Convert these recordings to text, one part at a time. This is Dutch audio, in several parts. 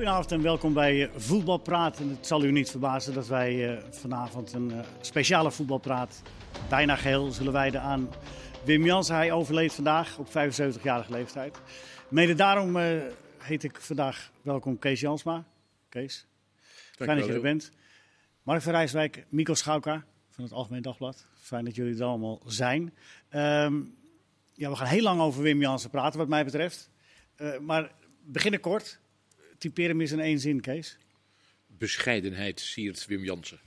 Goedenavond en welkom bij eh, Voetbalpraat. En het zal u niet verbazen dat wij uh, vanavond een uh, speciale voetbalpraat bijna geheel zullen wijden aan Wim Jansen. Hij overleed vandaag op 75-jarige leeftijd. Mede daarom heet ik vandaag welkom Kees Jansma. Kees, fijn dat je er bent. Mark van Rijswijk, Mico Schauka van het Algemeen Dagblad. Fijn dat jullie er allemaal zijn. Um, ja, we gaan heel lang over Wim Jansen praten wat mij betreft. maar beginnen kort. Typeer hem eens in één zin, Kees. Bescheidenheid siert Wim Jansen.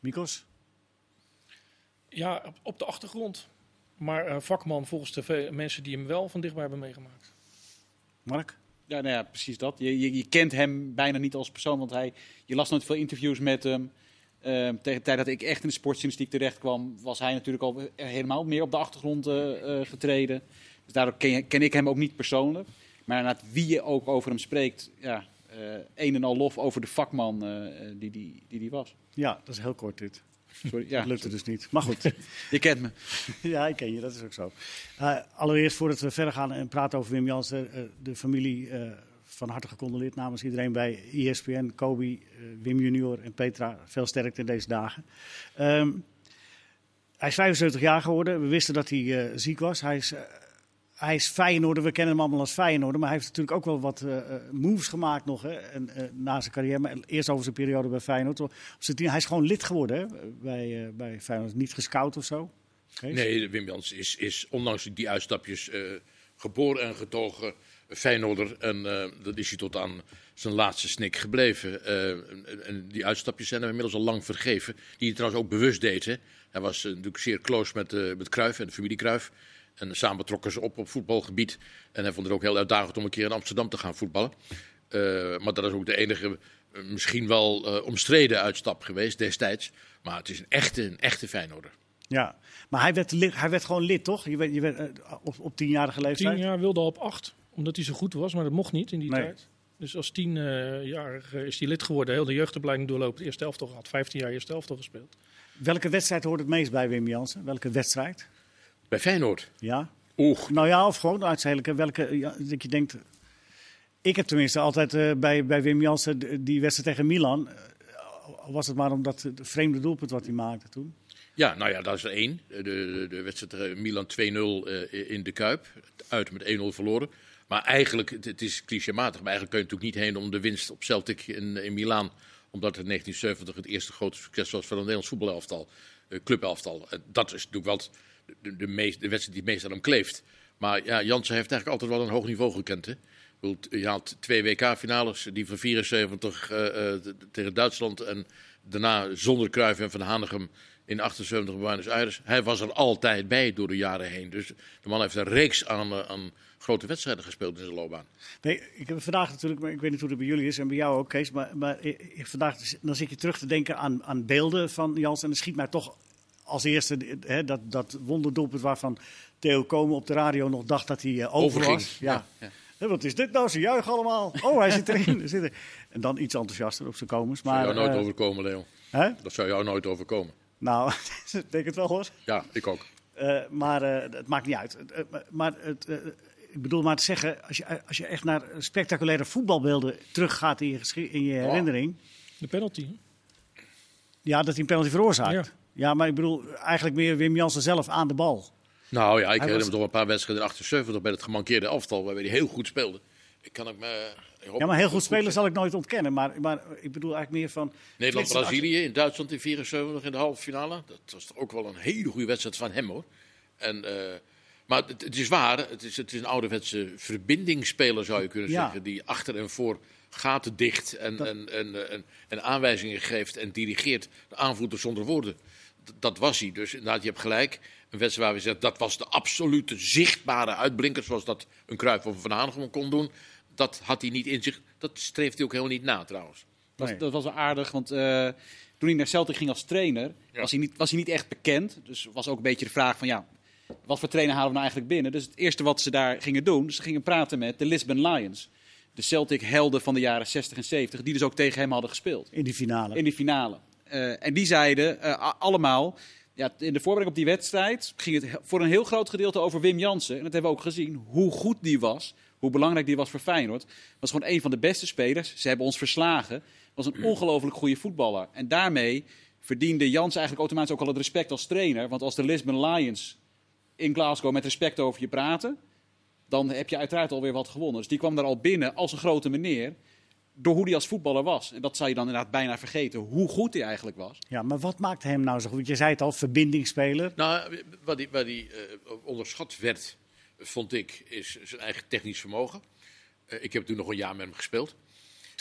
Mikos? Ja, op de achtergrond. Maar uh, vakman volgens de mensen die hem wel van dichtbij hebben meegemaakt. Mark? Ja, nou ja, precies dat. Je, je, je, kent hem bijna niet als persoon, want hij, je las nooit veel interviews met hem. Uh, tegen de tijd dat ik echt in de sportjournalistiek terecht kwam, was hij natuurlijk al helemaal meer op de achtergrond uh, getreden. Dus daardoor ken, ken, ik hem ook niet persoonlijk. Maar naar wie je ook over hem spreekt, ja, uh, een en al lof over de vakman uh, die, die, die die was. Ja, dat is heel kort dit. Sorry, ja, dat lukte dus niet. Maar goed. je kent me. ja, ik ken je, dat is ook zo. Uh, allereerst, voordat we verder gaan en praten over Wim Jansen, de familie van harte gecondoleerd namens iedereen bij ESPN, Kobe, Wim junior en Petra. Veel sterkte in deze dagen. Um, hij is 75 jaar geworden. We wisten dat hij ziek was. Hij is hij is Feyenoorder, we kennen hem allemaal als Feyenoorder. Maar hij heeft natuurlijk ook wel wat uh, moves gemaakt nog hè, en, uh, na zijn carrière. Maar eerst over zijn periode bij Feyenoord. Hij is gewoon lid geworden bij, uh, bij Feyenoord. Niet gescout of zo? Nee, Wim Jans is, is ondanks die uitstapjes geboren en getogen Feyenoorder. En dat is hij tot aan zijn laatste snik gebleven. En, die uitstapjes zijn hem inmiddels al lang vergeven. Die hij trouwens ook bewust deed. Hij was natuurlijk zeer close met, met Cruijff en de familie Cruijff. En samen trokken ze op op voetbalgebied. En hij vond het ook heel uitdagend om een keer in Amsterdam te gaan voetballen. Uh, maar dat is ook de enige, uh, misschien wel uh, omstreden uitstap geweest destijds. Maar het is een echte, een echte Feyenoorder. Ja, maar hij werd, lid, hij werd gewoon lid, toch? Je werd, je werd, op, op tienjarige leeftijd? Tien jaar wilde al op acht, omdat hij zo goed was. Maar dat mocht niet in die nee. tijd. Dus als tienjarige is hij lid geworden. Heel de jeugdopleiding doorlopen. Eerste elftal gehad. 15 jaar eerste elftal gespeeld. Welke wedstrijd hoort het meest bij Wim Jansen? Welke wedstrijd? Bij Feyenoord? Ja. Oeh. Nou ja, of gewoon uiteindelijk welke, ja, dat je denkt... Ik heb tenminste altijd uh, bij, bij Wim Jansen die wedstrijd tegen Milan... Uh, was het maar omdat het vreemde doelpunt wat hij maakte toen? Ja, nou ja, dat is er één. De, de, de wedstrijd tegen Milan 2-0 uh, in de Kuip. Uit met 1-0 verloren. Maar eigenlijk, het, het is clichématig, maar eigenlijk kun je natuurlijk niet heen om de winst op Celtic in, in Milaan. Omdat het in 1970 het eerste grote succes was van een Nederlands voetbalelftal. clubelftal. Dat is natuurlijk wel de, de, meest, de wedstrijd die het meest aan hem kleeft. Maar ja, Jansen heeft eigenlijk altijd wel een hoog niveau gekend. Hè? Je had twee WK-finales, die van 74 uh, uh, tegen Duitsland en daarna zonder Cruijff en Van Hanegem in 78 in Buenos Aires. Hij was er altijd bij door de jaren heen. Dus de man heeft een reeks aan, uh, aan grote wedstrijden gespeeld in zijn loopbaan. Nee, ik heb vandaag natuurlijk, maar ik weet niet hoe het bij jullie is en bij jou ook, Kees. Maar, maar vandaag dan zit je terug te denken aan, aan beelden van Jansen en dan schiet mij toch als eerste hè, dat, dat wonderdoelpunt waarvan Theo Komen op de radio nog dacht dat hij uh, over was. Ja. ja. ja. wat is dit nou? Ze juichen allemaal. Oh, hij zit erin. zit er. En dan iets enthousiaster op zijn komens. Maar, dat zou jou nooit uh, overkomen, Leo. Hè? Dat zou jou nooit overkomen. Nou, ik denk het wel hoor. Ja, ik ook. Uh, maar het maakt niet uit. maar het, ik bedoel maar te zeggen, als je, als je echt naar spectaculaire voetbalbeelden teruggaat in je, in je herinnering. De penalty. Ja, dat hij een penalty veroorzaakt. Ja. Ja, maar ik bedoel eigenlijk meer Wim Jansen zelf aan de bal. Nou ja, ik herinner was... me toch een paar wedstrijden in 78 bij het gemankeerde aftal, waarbij hij heel goed speelde. Ik kan ook me, ik ja, maar heel goed spelen zal ik nooit ontkennen. Maar, maar ik bedoel eigenlijk meer van... Nederland-Brazilië in Duitsland in 74 in de halve finale. Dat was toch ook wel een hele goede wedstrijd van hem hoor. En, uh, maar het, het, is waar, het is, het is een ouderwetse verbindingsspeler zou je kunnen ja. zeggen. Die achter en voor gaten dicht en, dat... en, en, en, en, aanwijzingen geeft en dirigeert. De aanvoerder zonder woorden dat was hij. Dus inderdaad, je hebt gelijk. Een wedstrijd waar we zeggen dat was de absolute zichtbare uitblinker, zoals dat een Cruijff of een Van Hanegem kon doen. Dat had hij niet in zich. Dat streeft hij ook helemaal niet na trouwens. Nee. Dat, dat was wel aardig, want uh, toen hij naar Celtic ging als trainer, ja. was, hij niet, was hij niet echt bekend. Dus was ook een beetje de vraag van ja, wat voor trainer halen we nou eigenlijk binnen? Dus het eerste wat ze daar gingen doen, ze gingen praten met de Lisbon Lions. De Celtic helden van de jaren 60 en 70, die dus ook tegen hem hadden gespeeld. In die finale. In die finale. Uh, en die zeiden uh, allemaal, ja, in de voorbereiding op die wedstrijd ging het voor een heel groot gedeelte over Wim Jansen. En dat hebben we ook gezien, hoe goed die was, hoe belangrijk die was voor Feyenoord. Was gewoon een van de beste spelers. Ze hebben ons verslagen. Was een ongelooflijk goede voetballer. En daarmee verdiende Jans eigenlijk automatisch ook al het respect als trainer. Want als de Lisbon Lions in Glasgow met respect over je praten, dan heb je uiteraard alweer wat gewonnen. Dus die kwam daar al binnen als een grote meneer door hoe hij als voetballer was. En dat zou je dan inderdaad bijna vergeten, hoe goed hij eigenlijk was. Ja, maar wat maakte hem nou zo goed? Je zei het al, verbindingsspeler. Nou, waar hij, waar die, uh, onderschat werd, vond ik, is zijn eigen technisch vermogen. Uh, ik heb toen nog een jaar met hem gespeeld.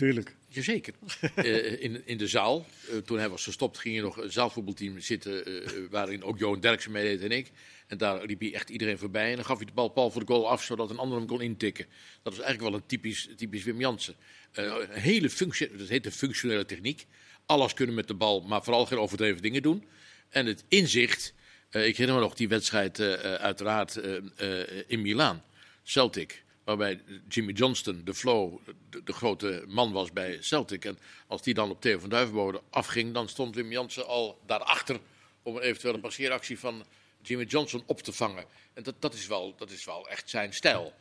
Tuurlijk. Jazeker. uh, in, in de zaal, toen hij was gestopt, ging je nog een zaalvoetbalteam zitten, waarin ook Johan Derksen meedeed en ik. En daar liep hij echt iedereen voorbij. En dan gaf hij de bal pal voor de goal af, zodat een ander hem kon intikken. Dat was eigenlijk wel een typisch, typisch Wim Jansen. Uh, een hele functie, dat heet de functionele techniek. Alles kunnen met de bal, maar vooral geen overdreven dingen doen. En het inzicht. Uh, ik herinner me nog die wedstrijd uh, uiteraard in Milaan. Celtic. Waarbij Jimmy Johnston, de flow, de, grote man was bij Celtic. En als die dan op Theo van Duivenbode afging, dan stond Wim Jansen al daarachter om een eventuele passeeractie van Jimmy Johnson op te vangen. En dat, dat, is, wel, dat is wel echt zijn stijl.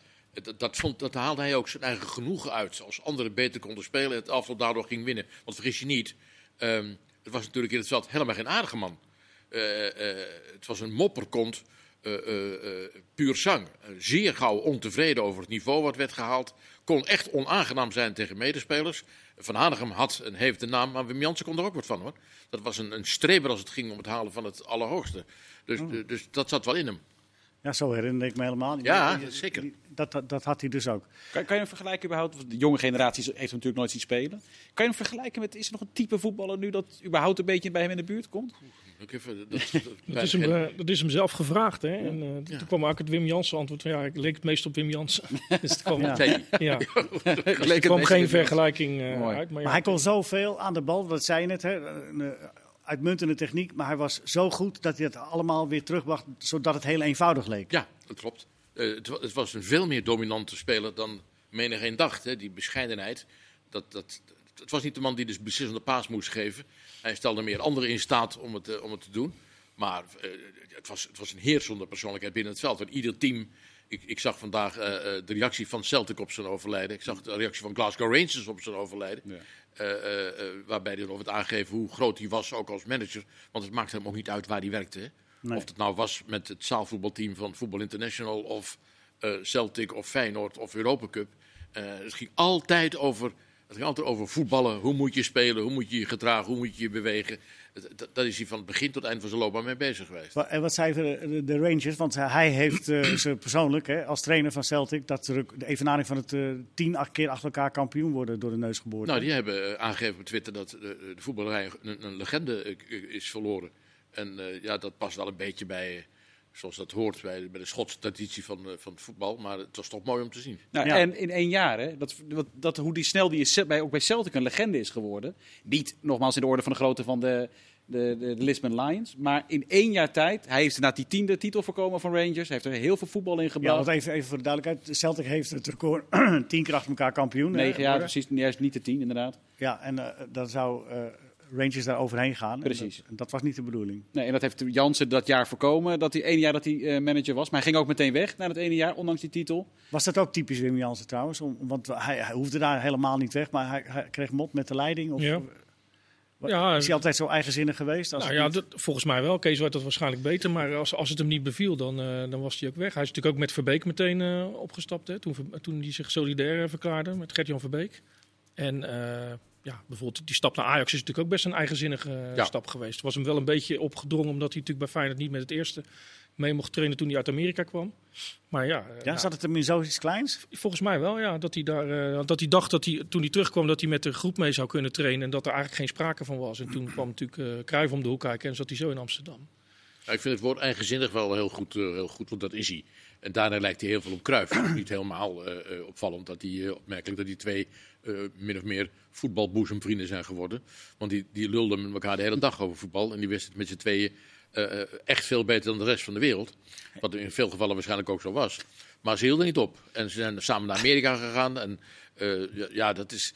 Dat, vond, dat haalde hij ook zijn eigen genoegen uit. Als anderen beter konden spelen en het afval daardoor ging winnen. Want vergis je niet, um, het was natuurlijk in het veld helemaal geen aardige man. Uh, uh, het was een mopperkont, uh, puur zang. zeer gauw ontevreden over het niveau wat werd gehaald. Kon echt onaangenaam zijn tegen medespelers. Van Hanegem had en heeft de naam, maar Wim Jansen kon er ook wat van hoor. Dat was een, een streber als het ging om het halen van het allerhoogste. Dus, oh. dus dat zat wel in hem. Ja, zo herinner ik me helemaal. Ja, ja zeker. Dat, dat, dat, had hij dus ook. Kan, kan je hem vergelijken überhaupt? De jonge generatie heeft hem natuurlijk nooit zien spelen. Kan je hem vergelijken met, is er nog een type voetballer nu dat überhaupt een beetje bij hem in de buurt komt? Even, dat, dat, dat, is hem, uh, dat is hem zelf gevraagd. Hè? En, uh, ja. Toen kwam ook het Wim Jansen antwoord. Ja, ik leek het meest op Wim Jansen. dus er kwam, ja. ja. er kwam geen vergelijking uh, uit. Maar, maar hij kon zoveel aan de bal, dat zei je net. Hè? Uitmuntende techniek, maar hij was zo goed dat hij het allemaal weer terugbracht, zodat het heel eenvoudig leek. Ja, dat klopt. Uh, het, het, was een veel meer dominante speler dan menigeen dacht. Hè. Die bescheidenheid, dat, dat, het was niet de man die dus beslissende paas moest geven. Hij stelde meer anderen in staat om het, uh, om het te doen. Maar uh, het, was, het was een heersende persoonlijkheid binnen het veld. Want ieder team ik, ik, zag vandaag uh, de reactie van Celtic op zijn overlijden. Ik zag de reactie van Glasgow Rangers op zijn overlijden. Ja. Uh, uh, waarbij hij het aangeven hoe groot hij was, ook als manager. Want het maakte hem ook niet uit waar hij werkte. Nee. Of het nou was met het zaalvoetbalteam van Voetbal International, of Celtic, of Feyenoord, of Europa Cup. het ging altijd over het ging altijd over voetballen. Hoe moet je spelen? Hoe moet je je gedragen? Hoe moet je je bewegen? Dat is hij van het begin tot het eind van zijn loopbaan mee bezig geweest. En wat zei de, de Rangers? Want hij heeft uh, ze persoonlijk, hè, als trainer van Celtic, dat de evenaring van het uh, tien acht keer achter elkaar kampioen worden door de neus geboord. Nou, die hebben uh, aangegeven op Twitter dat de, de voetballerij een, een legende is verloren. En ja, dat past wel een beetje bij zoals dat hoort bij, bij de Schotse traditie van, uh, van het voetbal. Maar het was toch mooi om te zien. Nou, ja. En in één jaar, hè, dat, dat, dat, hoe die snel die is, bij, ook bij Celtic een legende is geworden. Niet nogmaals in de orde van de grootte van de, de, de, de Lisbon Lions. Maar in één jaar tijd, hij heeft inderdaad die tiende titel voorkomen van Rangers. Hij heeft er heel veel voetbal in gebracht. Ja, want even, even voor de duidelijkheid. Celtic heeft het record tien keer achter elkaar kampioen. Negen jaar, precies. Juist niet de tien, inderdaad. Ja, en uh, dat zou... Uh, Rangers daar overheen gaan. Precies. En dat, dat, was niet de bedoeling. Nee, en dat heeft Jansen dat jaar voorkomen, dat hij één jaar dat hij uh, manager was. Maar hij ging ook meteen weg na het ene jaar, ondanks die titel. Was dat ook typisch Wim Jansen trouwens? Om, want hij, hij, hoefde daar helemaal niet weg, maar hij, hij kreeg mot met de leiding? Of, ja. Ja, is hij altijd zo eigenzinnig geweest? Als nou ja, dat, volgens mij wel. Kees weet dat waarschijnlijk beter. Maar als, als het hem niet beviel, dan, uh, dan was hij ook weg. Hij is natuurlijk ook met Verbeek meteen uh, opgestapt. Hè, toen, toen hij zich solidair verklaarde met Gert-Jan Verbeek. En ja, bijvoorbeeld die stap naar Ajax is natuurlijk ook best een eigenzinnige ja. stap geweest. Het was hem wel een beetje opgedrongen omdat hij natuurlijk bij Feyenoord niet met het eerste mee mocht trainen toen hij uit Amerika kwam. Maar ja, ja nou, zat het hem in zoiets kleins? Volgens mij wel, ja. Dat hij, daar, uh, dat hij dacht dat hij toen hij terugkwam dat hij met de groep mee zou kunnen trainen en dat er eigenlijk geen sprake van was. En toen kwam natuurlijk uh, Cruijff om de hoek kijken en zat hij zo in Amsterdam. Ja, ik vind het woord eigenzinnig wel heel goed, uh, heel goed, want dat is hij. En daarna lijkt hij heel veel op Cruijff. niet helemaal uh, opvallend dat hij, uh, opmerkelijk dat die twee min of meer voetbalboezemvrienden zijn geworden. Want die, die lulden met elkaar de hele dag over voetbal. En die wisten het met z'n tweeën echt veel beter dan de rest van de wereld. Wat in veel gevallen waarschijnlijk ook zo was. Maar ze hielden niet op. En ze zijn samen naar Amerika gegaan. En ja, dat is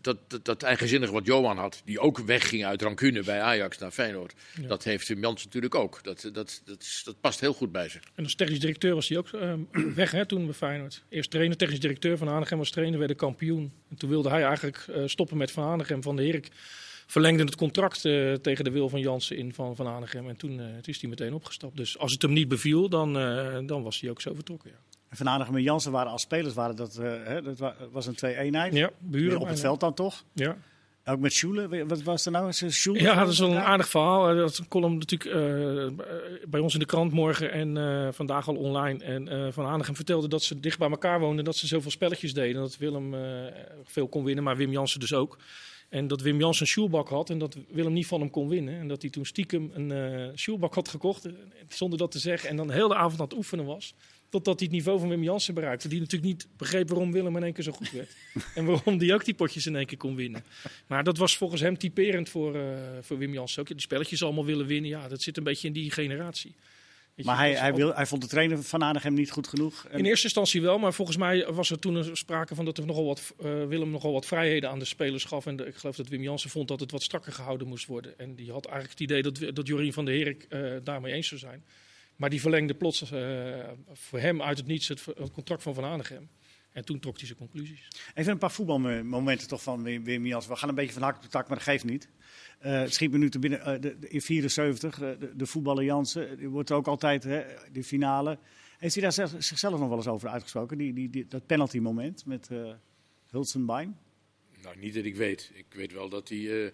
dat, dat, dat eigenzinnige wat Johan had, die ook wegging uit rancune bij Ajax naar Feyenoord, Ja. dat heeft Jansen natuurlijk ook. Dat, dat, dat, past heel goed bij ze. En als technisch directeur was hij ook eh, weg hè, toen bij Feyenoord. Eerst trainer, technisch directeur van Hanegem was trainer, werd de kampioen. En toen wilde hij eigenlijk eh, stoppen met Van Hanegem. Van de Herik verlengde het contract eh, tegen de wil van Jansen in van Van Hanegem. En toen, eh, toen is hij meteen opgestapt. Dus als het hem niet beviel, dan, dan was hij ook zo vertrokken. Ja, En Van Hanegem en Jansen waren als spelers, waren dat, eh, hè, dat wa- was een twee-eenheid. ja buren. op het veld dan toch? Ja. Ook met Schule. Wat was er nou? Schule? Ja, dat is wel een aardig verhaal. Eh, Dat is een column natuurlijk eh, bij ons in de krant morgen en vandaag al online. En eh, Van Hanegem vertelde dat ze dicht bij elkaar woonden, dat ze zoveel spelletjes deden. Dat Willem veel kon winnen, maar Wim Jansen dus ook. En dat Wim Jansen een had en dat Willem niet van hem kon winnen. En dat hij toen stiekem een shoelbak had gekocht, zonder dat te zeggen. En dan de hele avond aan het oefenen was. Totdat hij het niveau van Wim Jansen bereikte. Die natuurlijk niet begreep waarom Willem in één keer zo goed werd. en waarom die ook die potjes in één keer kon winnen. Maar dat was volgens hem typerend voor, eh, voor Wim Jansen ook. Die spelletjes allemaal willen winnen. Ja, dat zit een beetje in die generatie. Je, Maar hij, hij, wil, hij vond de trainer van Hanegem niet goed genoeg. En- in eerste instantie wel, maar volgens mij was er toen sprake van dat er nogal wat, eh, Willem nogal wat vrijheden aan de spelers gaf. En de- ik geloof dat Wim Jansen vond dat het wat strakker gehouden moest worden. En die had eigenlijk het idee dat, dat Jorien van der Herik eh, daarmee eens zou zijn. Maar die verlengde plots eh, voor hem uit het niets het, het contract van Van Hanegem. En toen trok hij zijn conclusies. Even een paar voetbalmomenten toch van Wim, Wim Jansen. We gaan een beetje van hak op de tak, maar dat geeft niet. Eh het schiet me nu te binnen. eh, de, de- in 74, eh, de, de voetballer Jansen, die wordt ook altijd hè, de finale. Heeft hij daar zelf- zichzelf nog wel eens over uitgesproken? Die, die, die- dat penalty moment met eh Hulsenbein? Nou, niet dat ik weet. Ik weet wel dat hij,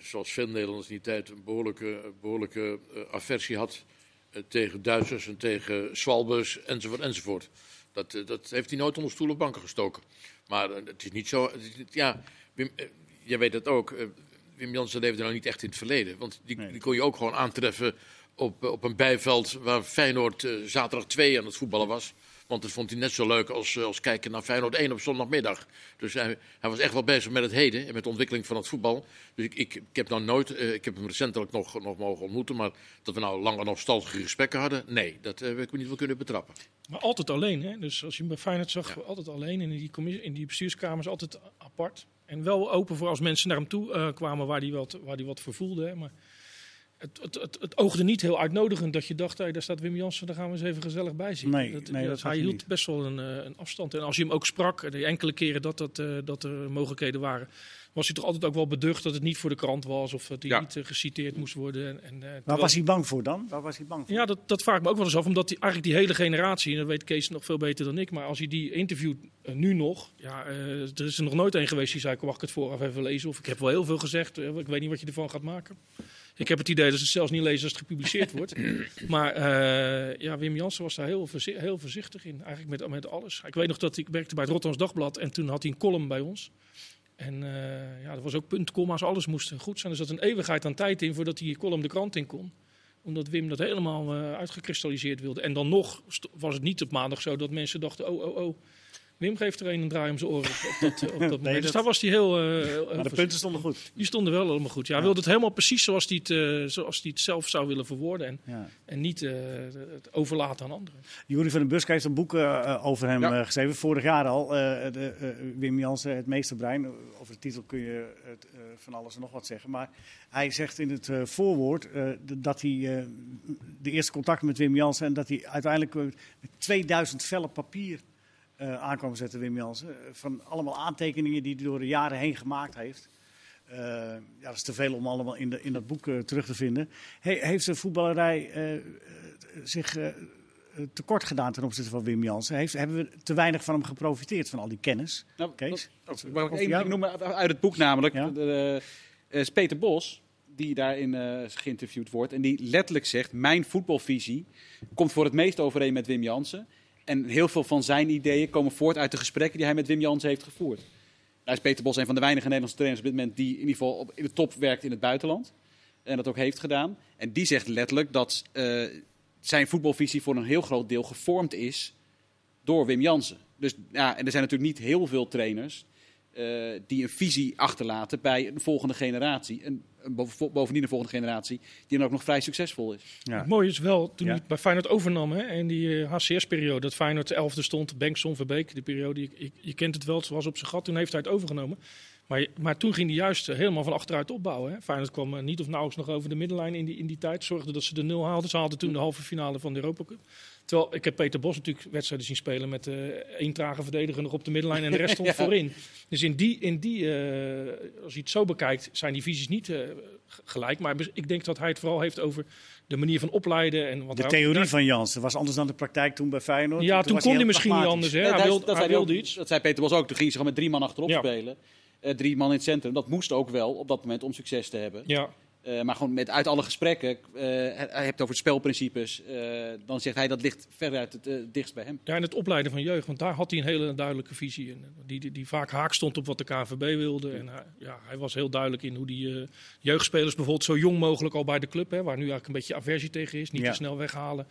zoals veel Nederlanders in die tijd, een behoorlijke, behoorlijke eh, aversie had tegen Duitsers en tegen Swalbers enzovoort enzovoort. Dat, eh, dat heeft hij nooit onder stoel of banken gestoken. Maar eh, het is niet zo. het is niet- ja, Wim, eh, jij weet dat ook. eh, Wim Jansen leefde nou niet echt in het verleden. Want die, Nee. die kon je ook gewoon aantreffen op, eh, op een bijveld waar Feyenoord eh, zaterdag 2 aan het voetballen was. Want dat vond hij net zo leuk als, eh, als kijken naar Feyenoord 1 op zondagmiddag. Dus hij, hij was echt wel bezig met het heden en met de ontwikkeling van het voetbal. Dus ik, ik, ik heb nou nooit, eh, ik heb hem recentelijk nog, nog mogen ontmoeten, maar dat we nou lange nostalgische gesprekken hadden, nee, dat eh, heb ik me niet wel kunnen betrappen. Maar altijd alleen. Hè? Dus als je hem bij Feyenoord zag, altijd alleen. In die, commissie, in die bestuurskamers altijd apart. En wel open voor als mensen naar hem toe kwamen waar hij wat, waar die wat voor voelde. Hè? Maar het, het, het, het oogde niet heel uitnodigend dat je dacht, hey, daar staat Wim Jansen, daar gaan we eens even gezellig bij zitten. Nee, nee, dat hij hij hield niet. best wel een, eh, een afstand. En als je hem ook sprak, de enkele keren dat, dat, eh, dat er mogelijkheden waren, was hij toch altijd ook wel beducht dat het niet voor de krant was. Of dat hij Ja. niet eh, geciteerd moest worden. En, en, eh, Waar was hij bang voor dan? Waar was hij bang voor? ja, dat, dat vraag ik me ook wel eens af. Omdat die, eigenlijk die hele generatie, en dat weet Kees nog veel beter dan ik. Maar als je die interviewt nu nog. Ja, er is er nog nooit een geweest die zei: Mag ik het vooraf even lezen? Of ik heb wel heel veel gezegd. ik weet niet wat je ervan gaat maken. Ik heb het idee dat ze het zelfs niet lezen als het gepubliceerd wordt. Maar eh, ja, Wim Jansen was daar heel, voorzi- heel voorzichtig in. Eigenlijk met, met alles. Ik weet nog dat ik werkte bij het Rotterdams Dagblad. En toen had hij een column bij ons. En eh, ja, er was ook punt, komma's, alles moest goed zijn. Er zat een eeuwigheid aan tijd in voordat die column de krant in kon omdat Wim dat helemaal eh, uitgekristalliseerd wilde. En dan nog was het niet op maandag zo dat mensen dachten: oh, oh, oh. Wim geeft er een een draai om zijn oren op dat, op dat moment. dat- Dus daar was hij heel. eh, heel Maar de punten stonden goed. Die stonden wel allemaal goed. Ja, hij wilde het helemaal precies zoals hij het, eh, zoals hij het zelf zou willen verwoorden. En, Ja. en niet eh, het overlaten aan anderen. Jury van den Busk heeft een boek eh, over hem Ja. eh, geschreven. Vorig jaar al. eh, de, eh, Wim Jansen, het meesterbrein. Over de titel kun je het, eh, van alles en nog wat zeggen. Maar hij zegt in het eh, voorwoord eh, dat hij eh, de eerste contact met Wim Jansen... en dat hij uiteindelijk eh, met 2000 vellen papier eh aankwam zetten, Wim Jansen. Eh, Van allemaal aantekeningen die hij door de jaren heen gemaakt heeft. Eh, ja, dat is te veel om allemaal in, de, in dat boek terug te vinden. He- heeft de voetballerij zich tekort gedaan ten opzichte van Wim Jansen? Heeft, hebben we te weinig van hem geprofiteerd, van al die kennis? Nou, Kees? dat- Mag ik één noemen uit- het boek namelijk? Ja. De, Peter Bos, die daarin eh, geïnterviewd wordt. En die letterlijk zegt, mijn voetbalvisie komt voor het meest overeen met Wim Jansen. En heel veel van zijn ideeën komen voort uit de gesprekken die hij met Wim Jansen heeft gevoerd. Nou is Peter Bos een van de weinige Nederlandse trainers op dit moment die in ieder geval op, in de top werkt in het buitenland. En dat ook heeft gedaan. En die zegt letterlijk dat eh, zijn voetbalvisie voor een heel groot deel gevormd is door Wim Jansen. Dus ja, en er zijn natuurlijk niet heel veel trainers eh, die een visie achterlaten bij een volgende generatie. En een boven- bovendien een volgende generatie die dan ook nog vrij succesvol is. Ja. Het mooie is wel, toen Ja. hij het bij Feyenoord overnam, hè, in die eh, HCS-periode, dat Feyenoord 11e stond, Bengtson, Verbeek, die periode, je, je, je kent het wel, het was op zijn gat, toen heeft hij het overgenomen. Maar, maar toen ging hij juist eh, helemaal van achteruit opbouwen. Hè. Feyenoord kwam eh, niet of nauwelijks nog over de middenlijn in die, in die tijd. Zorgde dat ze de nul haalden. Ze haalden toen de halve finale van de Europa Cup. Terwijl ik heb Peter Bos natuurlijk wedstrijden zien spelen met eh één trage verdediger nog op de middenlijn en de rest stond Ja. voorin. Dus in die, in die eh, als je het zo bekijkt, zijn die visies niet eh, gelijk. Maar ik denk dat hij het vooral heeft over de manier van opleiden. En wat De theorie van Jansen was anders dan de praktijk toen bij Feyenoord. Ja, toen was kon hij misschien niet anders. Hè. Nee, Hij dat- wilde, dat, hij zei wilde ook- iets. dat zei Peter was ook. Toen ging ze gewoon met drie man achterop Ja. spelen. Eh, drie man in het centrum. Dat moest ook wel op dat moment om succes te hebben. Ja, Eh, maar gewoon met uit alle gesprekken, eh, hij hebt over spelprincipes, eh, dan zegt hij dat ligt ver uit het dichtst bij hem. Ja, en het opleiden van jeugd, want daar had hij een hele duidelijke visie in. Die, die, die vaak haak stond op wat de KNVB wilde. En hij, ja, hij was heel duidelijk in hoe die eh, jeugdspelers bijvoorbeeld zo jong mogelijk al bij de club, hè, waar nu eigenlijk een beetje aversie tegen is, niet Ja. te snel weghalen.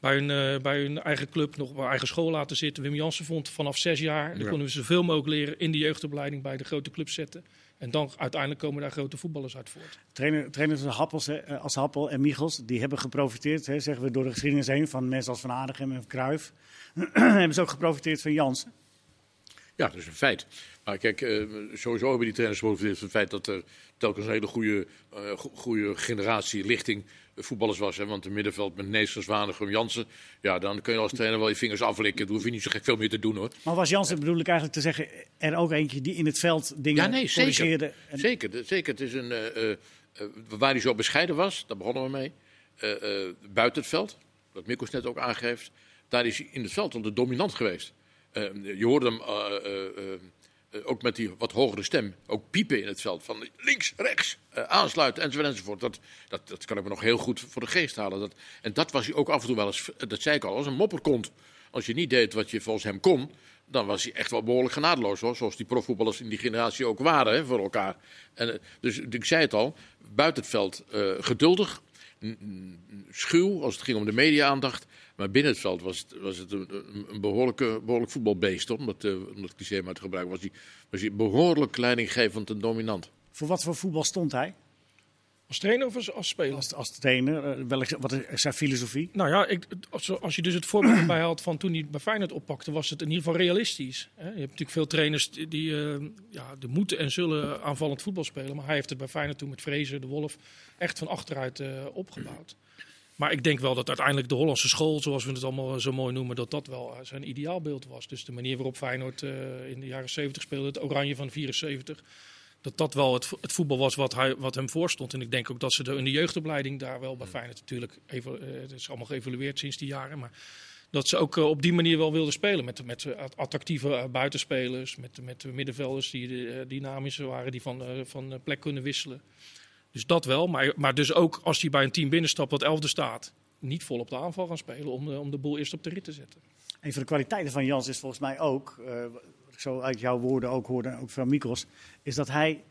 Bij hun, eh, bij hun eigen club nog bij eigen school laten zitten. Wim Jansen vond vanaf zes jaar, dan Ja. konden we zoveel mogelijk leren in de jeugdopleiding bij de grote clubs zetten. En dan uiteindelijk komen daar grote voetballers uit voort. Trainer, trainers als Happels, hè, als Happel en Michels, die hebben geprofiteerd, hè, zeggen we, door de geschiedenis heen van mensen als Van Aardigem en Cruijff. hebben ze ook geprofiteerd van Jansen. Ja, dat is een feit. Maar kijk, eh, sowieso hebben die trainers geprofiteerd van het feit dat er telkens een hele goede, eh, go- goede generatie lichting voetballers was. Hè? Want het middenveld met Nees, Zwanigem, Jansen, ja, dan kun je als trainer wel je vingers aflikken. Dan hoef je niet zo gek veel meer te doen hoor. Maar was Jansen, bedoel ik eigenlijk te zeggen, er ook eentje die in het veld dingen Ja, nee, zeker. En- Zeker, de- zeker. Het is een, eh, eh, eh, waar hij zo bescheiden was, daar begonnen we mee. Buiten het veld, wat Mikkels net ook aangeeft, daar is hij in het veld altijd dominant geweest. Je hoorde hem ook met die wat hogere stem, ook piepen in het veld. Van links, rechts, eh, aansluiten enzovoort enzovoort. Dat, dat, dat kan ik me nog heel goed voor de geest halen. Dat, en dat was hij ook af en toe wel eens, dat zei ik al, als een mopperkont. Als je niet deed wat je volgens hem kon, dan was hij echt wel behoorlijk genadeloos. Hoor. Zoals die profvoetballers in die generatie ook waren hè, voor elkaar. En, eh, dus ik zei het al, buiten het veld eh, geduldig, schuw als het ging om de media-aandacht. Maar binnen het veld was het, was het een, een- behoorlijke, behoorlijk voetbalbeest. Hoor. Om, dat, eh, om dat cliché maar te gebruiken, was hij, was hij behoorlijk leidinggevend en dominant. Voor wat voor voetbal stond hij Als trainer of als, als speler? als, als trainer? Eh, welk, wat is zijn filosofie? Nou ja, ik, als, als je dus het voorbeeld erbij had van toen hij bij Feyenoord oppakte, was het in ieder geval realistisch. Hè? Je hebt natuurlijk veel trainers die, die, eh, ja, de moeten en zullen aanvallend voetbal spelen. Maar hij heeft het bij Feyenoord toen met Vrezen, de Wolf, echt van achteruit eh, opgebouwd. Maar ik denk wel dat uiteindelijk de Hollandse school, zoals we het allemaal zo mooi noemen, dat dat wel eh, zijn ideaalbeeld was. Dus de manier waarop Feyenoord eh, in de jaren 70 speelde, het oranje van 74, dat dat wel het, het voetbal was wat, hij, wat hem voorstond. En ik denk ook dat ze de, in de jeugdopleiding daar wel bij Feyenoord natuurlijk, even, eh, het is allemaal geëvalueerd sinds die jaren, maar dat ze ook op die manier wel wilden spelen. Met, met attractieve buitenspelers, met, met middenvelders die dynamisch waren, die van, van plek kunnen wisselen. Dus dat wel, maar, maar dus ook als hij bij een team binnenstapt wat elfde staat, niet vol op de aanval gaan spelen om, eh, om de boel eerst op de rit te zetten. Een van de kwaliteiten van Jans is volgens mij ook, eh, wat ik zo uit jouw woorden ook hoorde, en ook van Mikos, is dat hij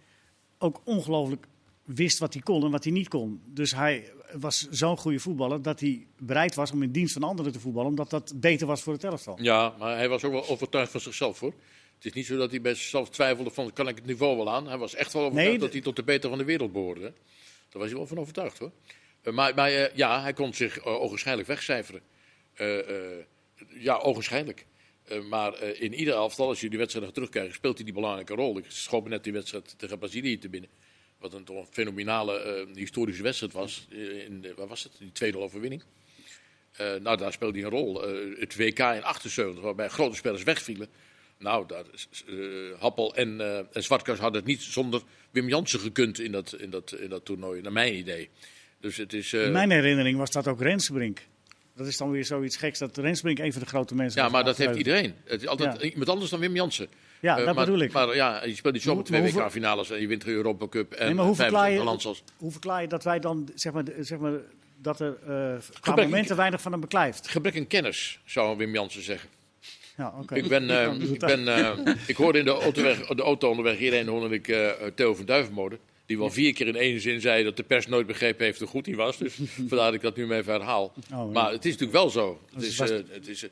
ook ongelooflijk wist wat hij kon en wat hij niet kon. Dus hij was zo'n goede voetballer dat hij bereid was om in dienst van anderen te voetballen, omdat dat beter was voor het elftal. Ja, maar hij was ook wel overtuigd van zichzelf hoor. Het is niet zo dat hij bij zichzelf twijfelde van kan ik het niveau wel aan. Hij was echt wel overtuigd Nee, dat hij tot de beter van de wereld behoorde. Daar was hij wel van overtuigd hoor. Eh, maar maar eh, ja, hij kon zich uh, ogenschijnlijk wegcijferen. Ja, ogenschijnlijk. Maar in ieder elftal, als je die wedstrijd nog terugkijkt, speelt hij die belangrijke rol. Ik schoot me net die wedstrijd tegen Brazilië te binnen. Wat een toch een fenomenale historische wedstrijd was. in, waar was het? Die 2-0 overwinning. Nou, daar speelde hij een rol. Het WK in 78, waarbij grote spelers wegvielen. Nou, daar, is- eh, Happel en, en Zwartkas hadden het niet zonder Wim Jansen gekund in dat, in dat, in dat toernooi, naar mijn idee. Dus het is... eh, In mijn herinnering was dat ook Rensbrink. Dat is dan weer zoiets geks dat Rensbrink een van de grote mensen ja, maar dat heeft iedereen. Het is altijd Ja. iemand anders dan Wim Jansen. Ja, dat maar, bedoel ik. Maar ja, je speelt niet zomaar twee hoeveel- WK-finales en je wint de Europa Cup en Nee, maar hoe verklaar, je, lands als... hoe verklaar je dat wij dan, zeg maar, zeg maar dat er qua momenten weinig van hem beklijft? Gebrek aan kennis, zou Wim Jansen zeggen. Ja. Ik, ben, eh, ik, ben, eh, ik hoorde in de auto, weg, de auto onderweg hierheen hoorde ik eh, Theo van Duivenmode. Die wel vier keer in één zin zei dat de pers nooit begrepen heeft hoe goed hij was. Dus vandaar dat ik dat nu maar even herhaal. Oh, ja. Maar het is natuurlijk wel zo. Het is, het is,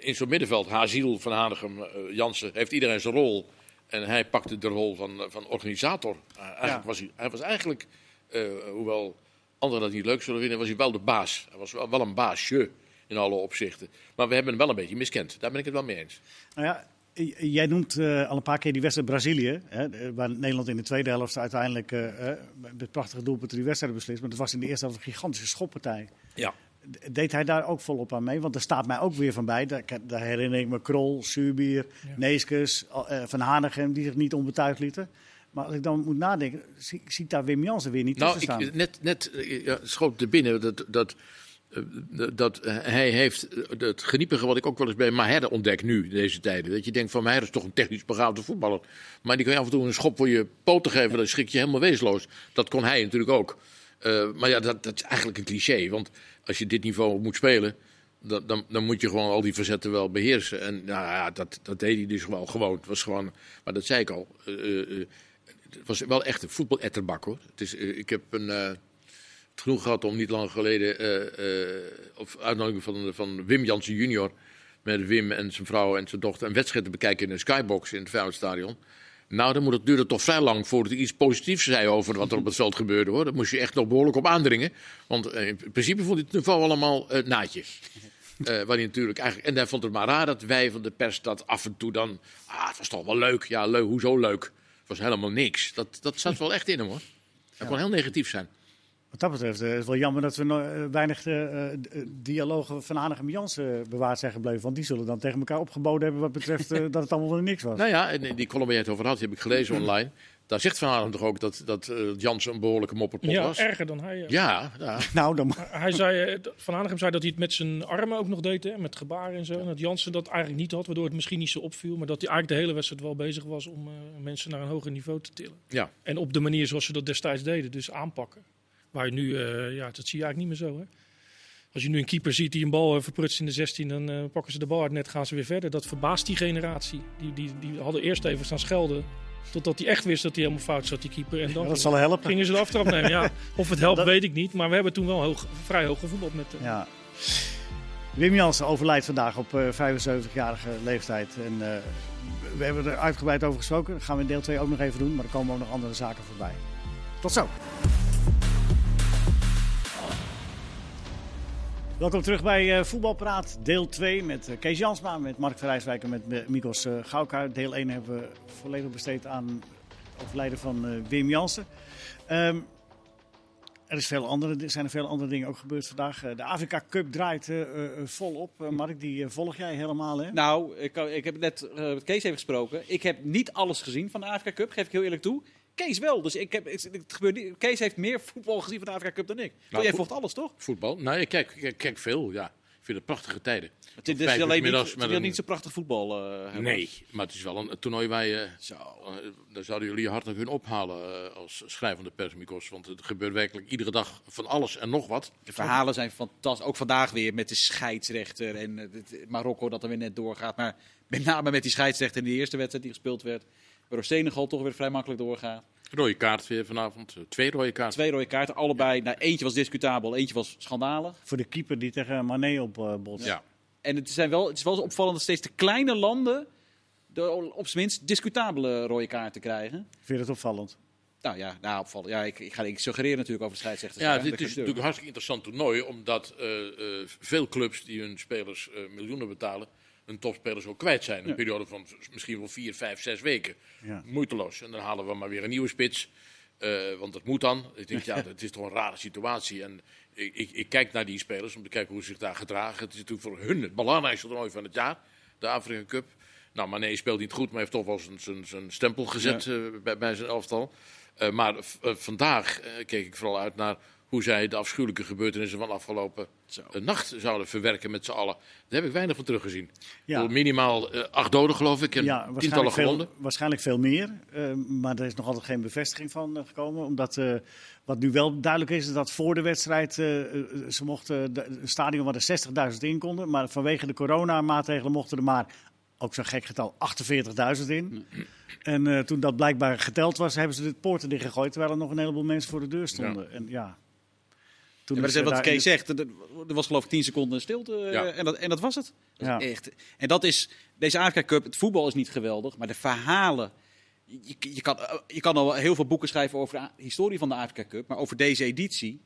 in zo'n middenveld, Haziel, Van Hanegem, eh, Jansen, heeft iedereen zijn rol. En hij pakte de rol van, van organisator. Eigenlijk Ja. was hij, hij was eigenlijk, eh, hoewel anderen dat niet leuk zullen vinden, was hij wel de baas. Hij was wel, wel een baasje in alle opzichten. Maar we hebben hem wel een beetje miskend. Daar ben ik het wel mee eens. Nou ja, jij noemt eh, al een paar keer die wedstrijd Brazilië. Hè, eh, waar Nederland in de tweede helft uiteindelijk eh, eh, met prachtige doelpunten die wedstrijd beslist. Maar dat was in de eerste helft een gigantische schoppartij. Ja. Deed hij daar ook volop aan mee? Want er staat mij ook weer van bij. Daar, daar herinner ik me Krol, Suurbier, Ja. Neeskens, eh, Van Hanegem, die zich niet onbetuigd lieten. Maar als ik dan moet nadenken, zie, zie ik daar Wim Jansen weer niet Nou, tussen staan. ik, net, net eh, ja, schoot er binnen dat, dat, eh, dat eh, hij heeft eh, het geniepige wat ik ook wel eens bij Maher ontdek nu, in deze tijden. Dat je denkt van Maher is toch een technisch begaafde voetballer. Maar die kan je af en toe een schop voor je poten geven, dan schrik je helemaal wezenloos. Dat kon hij natuurlijk ook. Eh, maar ja, dat, dat is eigenlijk een cliché. Want als je dit niveau moet spelen, dan, dan, dan moet je gewoon al die facetten wel beheersen. En nou ja, dat, dat deed hij dus wel gewoon. Het was gewoon, maar dat zei ik al. eh, eh, eh, het was wel echt een voetbal-etterbak hoor. Het is, eh, ik heb een, eh, het genoeg gehad om niet lang geleden, eh, eh, op uitnodiging van, van Wim Jansen junior, met Wim en zijn vrouw en zijn dochter, een wedstrijd te bekijken in een skybox in het Feyenoordstadion. Nou, dan moet het, duurde toch vrij lang voordat hij iets positiefs zei over wat er op het veld gebeurde hoor. Daar moest je echt nog behoorlijk op aandringen. Want eh, in principe vond hij het niveau allemaal naadje. Eh, waar hij natuurlijk eigenlijk, en hij vond het maar raar dat wij van de pers dat af en toe dan. Ah, het was toch wel leuk. Ja, leuk. Hoezo leuk? Het was helemaal niks. Dat, dat zat wel echt in hem hoor. Hij kon heel negatief zijn. Wat dat betreft eh, is het wel jammer dat we no- eh, weinig eh, eh, dialogen van Hanegem Jansen bewaard zijn gebleven. Want die zullen dan tegen elkaar opgeboden hebben wat betreft dat het allemaal wel niks was. Nou ja, en die column waar je het over had, die heb ik gelezen online. Daar zegt Van Halen toch ook dat, dat Jansen een behoorlijke mopperpot Ja, was. erger dan hij. ja. Ja, ja. Nou, dan, Hij zei, Van Hanegem zei dat hij het met zijn armen ook nog deed, hè, met gebaren en zo. En dat Jansen dat eigenlijk niet had, waardoor het misschien niet zo opviel. Maar dat hij eigenlijk de hele wedstrijd wel bezig was om eh, mensen naar een hoger niveau te tillen. ja. En op de manier zoals ze dat destijds deden, dus aanpakken. Waar je nu, eh, ja, dat zie je eigenlijk niet meer zo. Hè? Als je nu een keeper ziet die een bal eh, verprutst in de 16, dan eh, pakken ze de bal uit net, gaan ze weer verder. Dat verbaast die generatie. Die, die, die hadden eerst even staan schelden, totdat hij echt wist dat hij helemaal fout zat, die keeper. En dan dat zal helpen. gingen ze de aftrap nemen. Ja, of het helpt, Dat- weet ik niet. Maar we hebben toen wel hoog, vrij hoog gevoetbald met hem. Ja. Wim Jansen overlijdt vandaag op eh, 75-jarige leeftijd. En, we hebben er uitgebreid over gesproken. Dat gaan we in deel 2 ook nog even doen. Maar er komen ook nog andere zaken voorbij. Tot zo. Welkom terug bij eh, Voetbalpraat, deel 2 met eh, Kees Jansma, met Mark Verrijswijk en met eh, Mikos Gauka. Deel 1 hebben we volledig besteed aan het overlijden van Wim Jansen. Ehm, er is veel andere, er zijn er veel andere dingen ook gebeurd vandaag. De Afrika Cup draait eh, eh, volop. Mark, die volg jij helemaal, hè? Nou, ik, ik heb net met Kees even gesproken. Ik heb niet alles gezien van de Afrika Cup, geef ik heel eerlijk toe. Kees wel, dus ik heb, het gebeurt niet. Kees heeft meer voetbal gezien van de Afrika Cup dan ik. Nou, jij volgt alles, toch? Voetbal. Nou, ik kijk, ik kijk veel, ja. Ik vind het prachtige tijden. Het is alleen niet, met een- niet zo prachtig voetbal. eh, hebben. Nee, maar het is wel een toernooi waar je... Zo. eh, daar zouden jullie je hart naar kunnen ophalen eh, als schrijvende persmicos. Want het gebeurt werkelijk iedere dag van alles en nog wat. De verhalen zijn fantastisch. Ook vandaag weer met de scheidsrechter en Marokko dat er weer net doorgaat. Maar met name met die scheidsrechter in de eerste wedstrijd die gespeeld werd. Waardoor Senegal toch weer vrij makkelijk doorgaat. Rode kaart weer vanavond. eh, Twee rode kaarten. Twee rode kaarten, allebei. Nou, eentje was discutabel, eentje was schandalig. Voor de keeper die tegen Mané op eh botst. Ja. En het, zijn wel, het is wel opvallend dat steeds de kleine landen de, op zijn minst discutabele rode kaarten krijgen. Vind je dat opvallend? Nou ja, nou opvallen. Ja, ik, ik ga ik suggereren natuurlijk over de scheidsrechters. Ja, dit is natuurlijk een hartstikke interessant toernooi. Omdat eh, eh, veel clubs die hun spelers eh, miljoenen betalen, hun topspelers ook kwijt zijn. Een Ja. periode van misschien wel vier, vijf, zes weken. Ja. Moeiteloos. En dan halen we maar weer een nieuwe spits. Eh, want dat moet dan. Ik denk, ja, dat is toch een rare situatie. En ik, ik, ik kijk naar die spelers om te kijken hoe ze zich daar gedragen. Het is natuurlijk voor hun het belangrijkste toernooi van het jaar. De Afrika Cup. Nou, Mané speelt niet goed, maar heeft toch wel zijn, zijn, zijn stempel gezet eh, bij, bij zijn elftal. Eh, maar vandaag keek ik vooral uit naar hoe zij de afschuwelijke gebeurtenissen van afgelopen Zo. eh, nacht zouden verwerken met z'n allen. Daar heb ik weinig van teruggezien. Ja. Minimaal eh, acht doden, geloof ik, en Ja, tientallen waarschijnlijk gewonden. veel, waarschijnlijk veel meer. eh, maar er is nog altijd geen bevestiging van gekomen. Omdat wat nu wel duidelijk is, is dat voor de wedstrijd ze mochten de, een stadion waar er 60.000 in konden. Maar vanwege de coronamaatregelen mochten er maar, ook zo'n gek getal, 48.000 in. En toen dat blijkbaar geteld was, hebben ze de poorten dichtgegooid. Terwijl er nog een heleboel mensen voor de deur stonden. En ja. Toen Ja, maar is dat is er wat Kees zegt. Er er was geloof ik 10 seconden stilte eh, Ja. en, dat, en dat was het. Dat Ja. echt. En dat is, deze Afrika Cup, het voetbal is niet geweldig, maar de verhalen. Je, je, kan, eh, je kan al heel veel boeken schrijven over de historie van de Afrika Cup, maar over deze editie.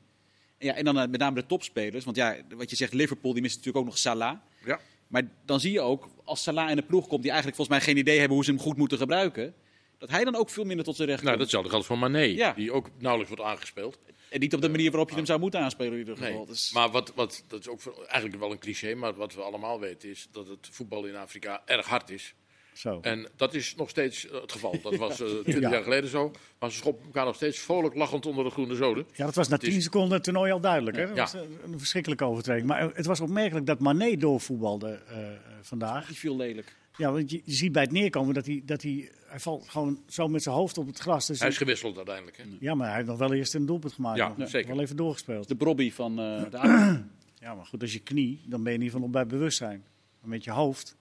En, ja, en dan eh, met name de topspelers. Want ja, wat je zegt, Liverpool, die mist natuurlijk ook nog Salah. Ja. Maar dan zie je ook, als Salah in de ploeg komt, die eigenlijk volgens mij geen idee hebben hoe ze hem goed moeten gebruiken, dat hij dan ook veel minder tot zijn recht Nou, komt. datzelfde geldt voor Mané, Ja. die ook nauwelijks wordt aangespeeld. En niet op de manier waarop je hem zou moeten aanspelen in ieder geval. Nee, Dus- maar wat, wat, dat is ook voor- eigenlijk wel een cliché, maar wat we allemaal weten is dat het voetbal in Afrika erg hard is. Zo. En dat is nog steeds eh, het geval. Dat was eh, twintig Ja. jaar geleden zo. Maar ze schoppen elkaar nog steeds vrolijk lachend onder de groene zoden. Ja, dat was na Het is- 10 seconden het toernooi al duidelijk. Hè? Dat Ja. was een, een verschrikkelijke overtreding. Maar het was opmerkelijk dat Mané doorvoetbalde eh, vandaag. Die viel lelijk. Ja, want je, je ziet bij het neerkomen dat hij, dat hij, hij valt gewoon zo met zijn hoofd op het gras. Dus Hij is gewisseld uiteindelijk. Hè? ja, maar hij heeft nog wel eerst een doelpunt gemaakt. Ja, Nog zeker. Wel even doorgespeeld. De Brobby van eh de. Ja, maar goed, als je knie, dan ben je in ieder geval nog bij bewustzijn. Maar met je hoofd.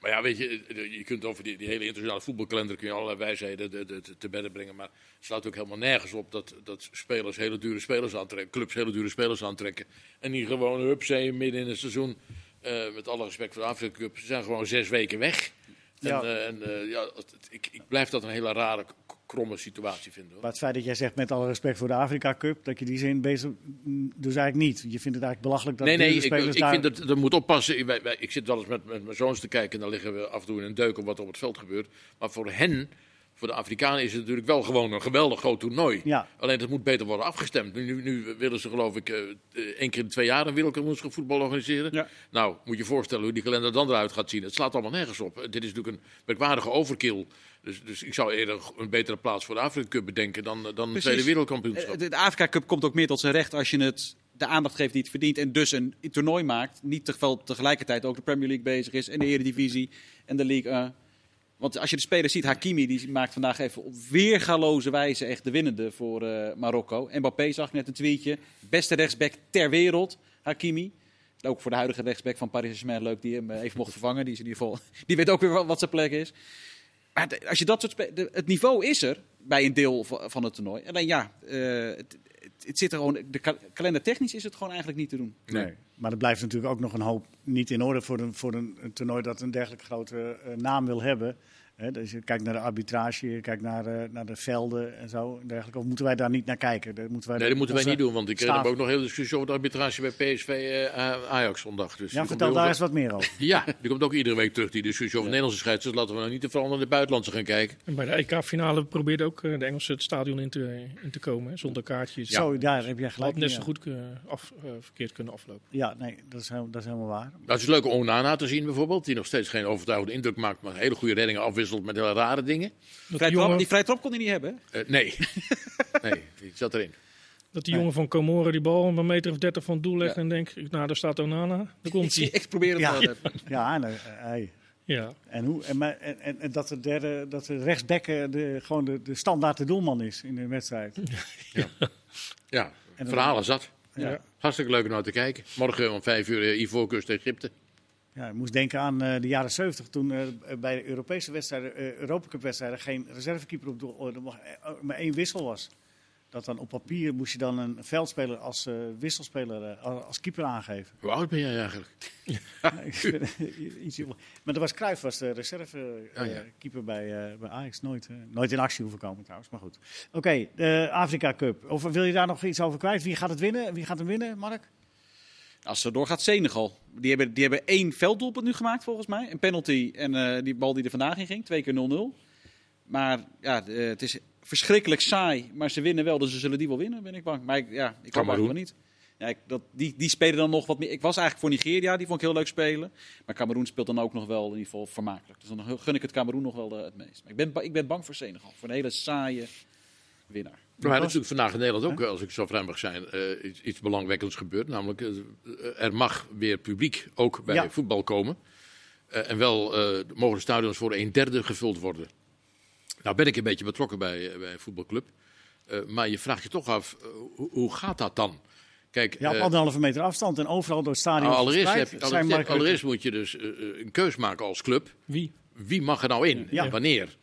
Maar ja, weet je, je kunt over die, die hele internationale voetbalkalender kun je allerlei wijsheden de- de- te- te bedden brengen. Maar het slaat ook helemaal nergens op dat, dat spelers hele dure spelers aantrekken, clubs hele dure spelers aantrekken. En die gewoon hupsee midden in het seizoen, eh, met alle respect voor de Afrika Cup, ze zijn gewoon zes weken weg. Ja. En, eh, en eh, ja, het- het- ik, ik blijf dat een hele rare, kromme situatie vinden. Hoor. Maar het feit dat jij zegt met alle respect voor de Afrika Cup, dat je die zin bezig. mm, Dus eigenlijk niet. Je vindt het eigenlijk belachelijk dat Nee, nee, ik, spelers ik daar... vind dat er moet oppassen. Ik, wij- wij- ik zit wel eens met, met mijn zoons te kijken en dan liggen we af en toe in een deuk op wat er op het veld gebeurt. Maar voor hen, voor de Afrikanen, is het natuurlijk wel gewoon een geweldig groot toernooi. Ja. Alleen dat moet beter worden afgestemd. Nu, nu, willen ze geloof ik eh, eh, één keer in de twee jaar een wereldkampioenschap voetbal organiseren. Ja. Nou, moet je je voorstellen hoe die kalender dan eruit gaat zien. Het slaat allemaal nergens op. Dit is natuurlijk een merkwaardige overkill. Dus, dus ik zou eerder een betere plaats voor de Afrika Cup bedenken dan, dan Precies. tweede wereldkampioenschap. Eh, De, de Afrika Cup komt ook meer tot zijn recht als je het de aandacht geeft die het verdient. En dus een toernooi maakt. Niet tegelijkertijd ook de Premier League bezig is. En de Eredivisie en de League 1. Want als je de spelers ziet, Hakimi die maakt vandaag even op weergaloze wijze echt de winnende voor eh, Marokko. Mbappé zag net een tweetje. Beste rechtsback ter wereld, Hakimi. Ook voor de huidige rechtsback van Paris Saint-Germain leuk die hem eh, even mocht vervangen. Die, is in ieder geval, die weet ook weer wat- zijn plek is. Maar als je dat soort het niveau is er bij een deel van, het toernooi. Alleen ja, het, het, zit er gewoon. De ka- kalender technisch is het gewoon eigenlijk niet te doen. Nee. Maar er blijft natuurlijk ook nog een hoop niet in orde voor een, voor een, toernooi dat een dergelijk grote eh, naam wil hebben. Hè, dus je kijkt naar de arbitrage, je kijkt naar, eh, naar de velden en zo. En dergelijke. Of moeten wij daar niet naar kijken? Daar moeten wij Nee, dat moeten wij niet doen, want ik eh, staaf- heb ook nog een hele discussie over de arbitrage bij PSV eh, Ajax zondag. Dus Ja, vertel daar eens wat meer over. Ja, die komt ook iedere week terug, die discussie over Nederlandse scheidsrechters. Laten we nou niet te vooral naar de buitenlandse gaan kijken. En bij de EK-finale probeerde ook eh, de Engelsen het stadion in te, in te komen, hè, zonder kaartjes. Zo, daar heb jij Had gelijk. net in, zo ja. goed eh, af, eh, verkeerd kunnen aflopen. Ja, nee, dat is, heel- dat is helemaal waar. Nou, het is leuk om Onana te zien bijvoorbeeld, die nog steeds geen overtuigende indruk maakt, maar hele goede reddingen afwisselt met hele rare dingen. Dat Vrij die, trap, jongen, die vrije trap kon hij niet hebben. hè? Eh, nee, nee, die zat erin. dat die jongen van Comoren die bal een meter of dertig van het doel legt Ja. en denkt, nou daar staat Onana, daar Ik, komt hij. ik probeer het Ja. wel even. Ja, en, eh, hey. Ja. en, hoe, en, en, en, dat de derde, dat de rechtsback eh, de, gewoon de, de standaard de doelman is in de wedstrijd. Ja, dan- verhalen zat. Ja. Hartstikke leuk om naar te kijken. Morgen om vijf uur Ivoorkust Egypte. Ja, ik moest denken aan eh, de jaren 70 toen eh, bij de Europese wedstrijden, eh Europa Cup wedstrijden, geen reservekeeper op doel, oh, er maar één wissel was. Dat dan op papier moest je dan een veldspeler als wisselspeler, als keeper aangeven. Hoe oud ben jij eigenlijk? Maar dat was Cruijff was de reservekeeper Oh, bij, bij Ajax. Nooit, nooit in actie hoeven komen trouwens, maar goed. Oké, de Afrika Cup. Of wil je daar nog iets over kwijt? Wie gaat het winnen? Wie gaat hem winnen, Mark? Als ze doorgaat, Senegal. Die hebben, die hebben één velddoelpunt nu gemaakt volgens mij. Een penalty en eh, die bal die er vandaag in ging. Twee keer 0-0. Maar ja, eh, het is verschrikkelijk saai. Maar ze winnen wel, dus ze zullen die wel winnen, ben ik bang. Maar ik, ja, ik eigenlijk wel niet. Ja, ik, dat, die, die spelen dan nog wat meer. Ik was eigenlijk voor Nigeria, die vond ik heel leuk spelen. Maar Cameroen speelt dan ook nog wel in ieder geval vermakelijk. Dus dan gun ik het Cameroen nog wel het meest. Maar ik ben, ik ben bang voor Senegal. Voor een hele saaie winnaar. Maar er is natuurlijk vandaag in Nederland ook, als ik zo vrij mag zijn, eh, iets, iets belangwekkends gebeurd. Namelijk, eh, er mag weer publiek ook bij Ja. voetbal komen. Eh, en wel eh, mogen de stadions voor een derde gevuld worden. Nou ben ik een beetje betrokken bij, eh, bij een voetbalclub. Eh, maar je vraagt je toch af, eh, hoe, hoe gaat dat dan? Kijk, Ja, op eh, anderhalve meter afstand en overal door het stadion nou, allereerst, heb allereerst, moet je dus eh, eh, een keus maken als club. Wie? Wie mag er nou in Ja. en wanneer?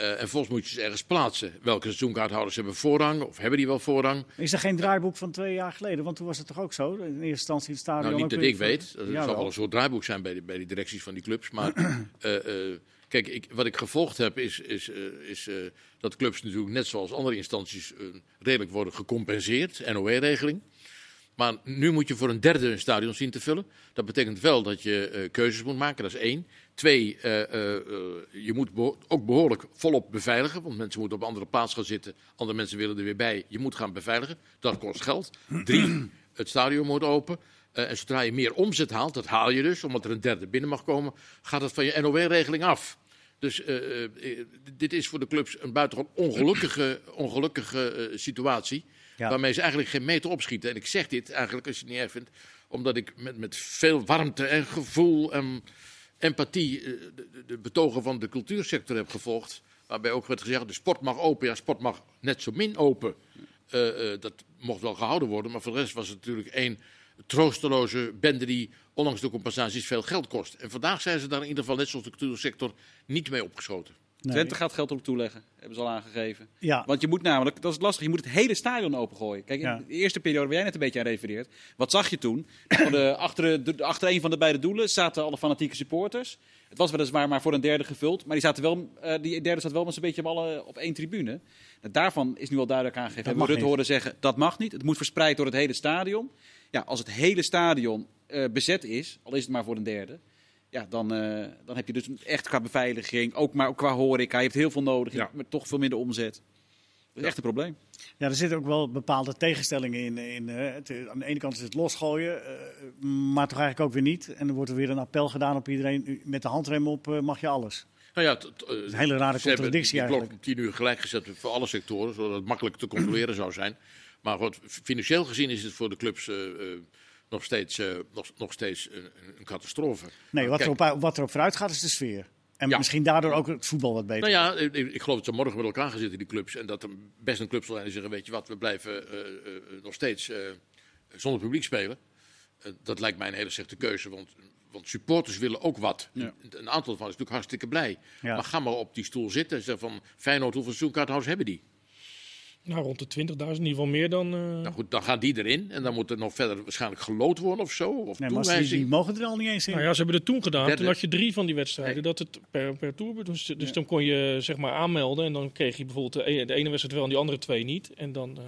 Eh, en volgens moet je ze ergens plaatsen. Welke seizoenkaarthouders hebben voorrang of hebben die wel voorrang? Is er geen draaiboek van twee jaar geleden? Want toen was het toch ook zo? In eerste instantie het stadion Nou, niet dat ik weet. Ja, zal wel een soort draaiboek zijn bij, de, bij die directies van die clubs. Maar eh, eh, kijk, ik, wat ik gevolgd heb is, is, is dat clubs natuurlijk net zoals andere instanties redelijk worden gecompenseerd. NOE-regeling. Maar nu moet je voor een derde een stadion zien te vullen. Dat betekent wel dat je keuzes moet maken, dat is één. Twee, eh, eh, eh, je moet beho- ook behoorlijk volop beveiligen. Want mensen moeten op andere plaats gaan zitten. Andere mensen willen er weer bij. Je moet gaan beveiligen. Dat kost geld. Drie, het stadion moet open. En zodra je meer omzet haalt, dat haal je dus, omdat er een derde binnen mag komen, gaat het van je NOW-regeling af. Dus dit is voor de clubs een buitengewoon ongelukkige, ongelukkige situatie. Ja. Waarmee ze eigenlijk geen meter opschieten. En ik zeg dit eigenlijk, als je het niet erg vindt, omdat ik met, met veel warmte en gevoel en empathie eh, de, de- betogen van de cultuursector heb gevolgd. Waarbij ook werd gezegd, de sport mag open. Ja, sport mag net zo min open. Eh, eh, dat mocht wel gehouden worden, maar voor de rest was het natuurlijk één troosteloze bende die, ondanks de compensaties, veel geld kost. En vandaag zijn ze daar in ieder geval, net zoals de cultuursector, niet mee opgeschoten. Nee. Twente gaat geld op toeleggen, hebben ze al aangegeven. Ja, Want je moet namelijk, dat is lastig, je moet het hele stadion opengooien. Kijk, in Ja. de eerste periode waar jij net een beetje aan refereert, wat zag je toen? Van de, achter, de, achter een van de beide doelen zaten alle fanatieke supporters. Het was weliswaar maar voor een derde gevuld, maar die, zaten wel, eh, die derde zat wel met z'n beetje alle op één tribune. Nou, daarvan is nu al duidelijk aangegeven. Hebben mag we Rutte horen zeggen, dat mag niet. Het moet verspreid door het hele stadion. Ja, als het hele stadion eh, bezet is, al is het maar voor een derde, ja, dan, eh, dan heb je dus echt qua beveiliging, ook maar qua horeca, je hebt heel veel nodig, Ja. maar toch veel minder omzet. Dat is echt een probleem. ja, er zitten ook wel bepaalde tegenstellingen in. in eh, het, aan de ene kant is het losgooien, eh, maar toch eigenlijk ook weer niet. En dan wordt er weer een appel gedaan op iedereen. Met de handrem op eh, mag je alles. Nou ja, eh, een hele rare contradictie eigenlijk. om tien uur gelijk gezet voor alle sectoren, zodat het makkelijk te controleren zou zijn. Maar goed, financieel gezien is het voor de clubs eh, eh, nog steeds, eh, nog, nog steeds een, een catastrofe. Nee, wat, Kijk, erop, wat erop vooruit gaat is de sfeer. En Ja. misschien daardoor ook het voetbal wat beter. Nou ja, ik, ik geloof dat ze morgen met elkaar gaan zitten, die clubs. En dat er best een club zal zijn die zeggen, weet je wat, we blijven eh, eh, nog steeds eh, zonder publiek spelen. Eh, dat lijkt mij een hele slechte keuze, want, want supporters willen ook wat. Ja. Een aantal van is natuurlijk hartstikke blij. Ja. Maar ga maar op die stoel zitten en zeg van, Feyenoord, hoeveel seizoenkaarthouders hebben die? Nou, rond de 20.000, in ieder geval meer dan... eh, Nou goed, dan gaan die erin en dan moet er nog verder waarschijnlijk gelood worden of zo. Of nee, maar die, die mogen er al niet eens in. Nou ja, ze hebben het toen gedaan. Derde. Toen had je drie van die wedstrijden. Dat het per, per tour. Dus, dus dan kon je zeg maar aanmelden. En dan kreeg je bijvoorbeeld de, e- de ene wedstrijd wel en die andere twee niet. En dan, eh,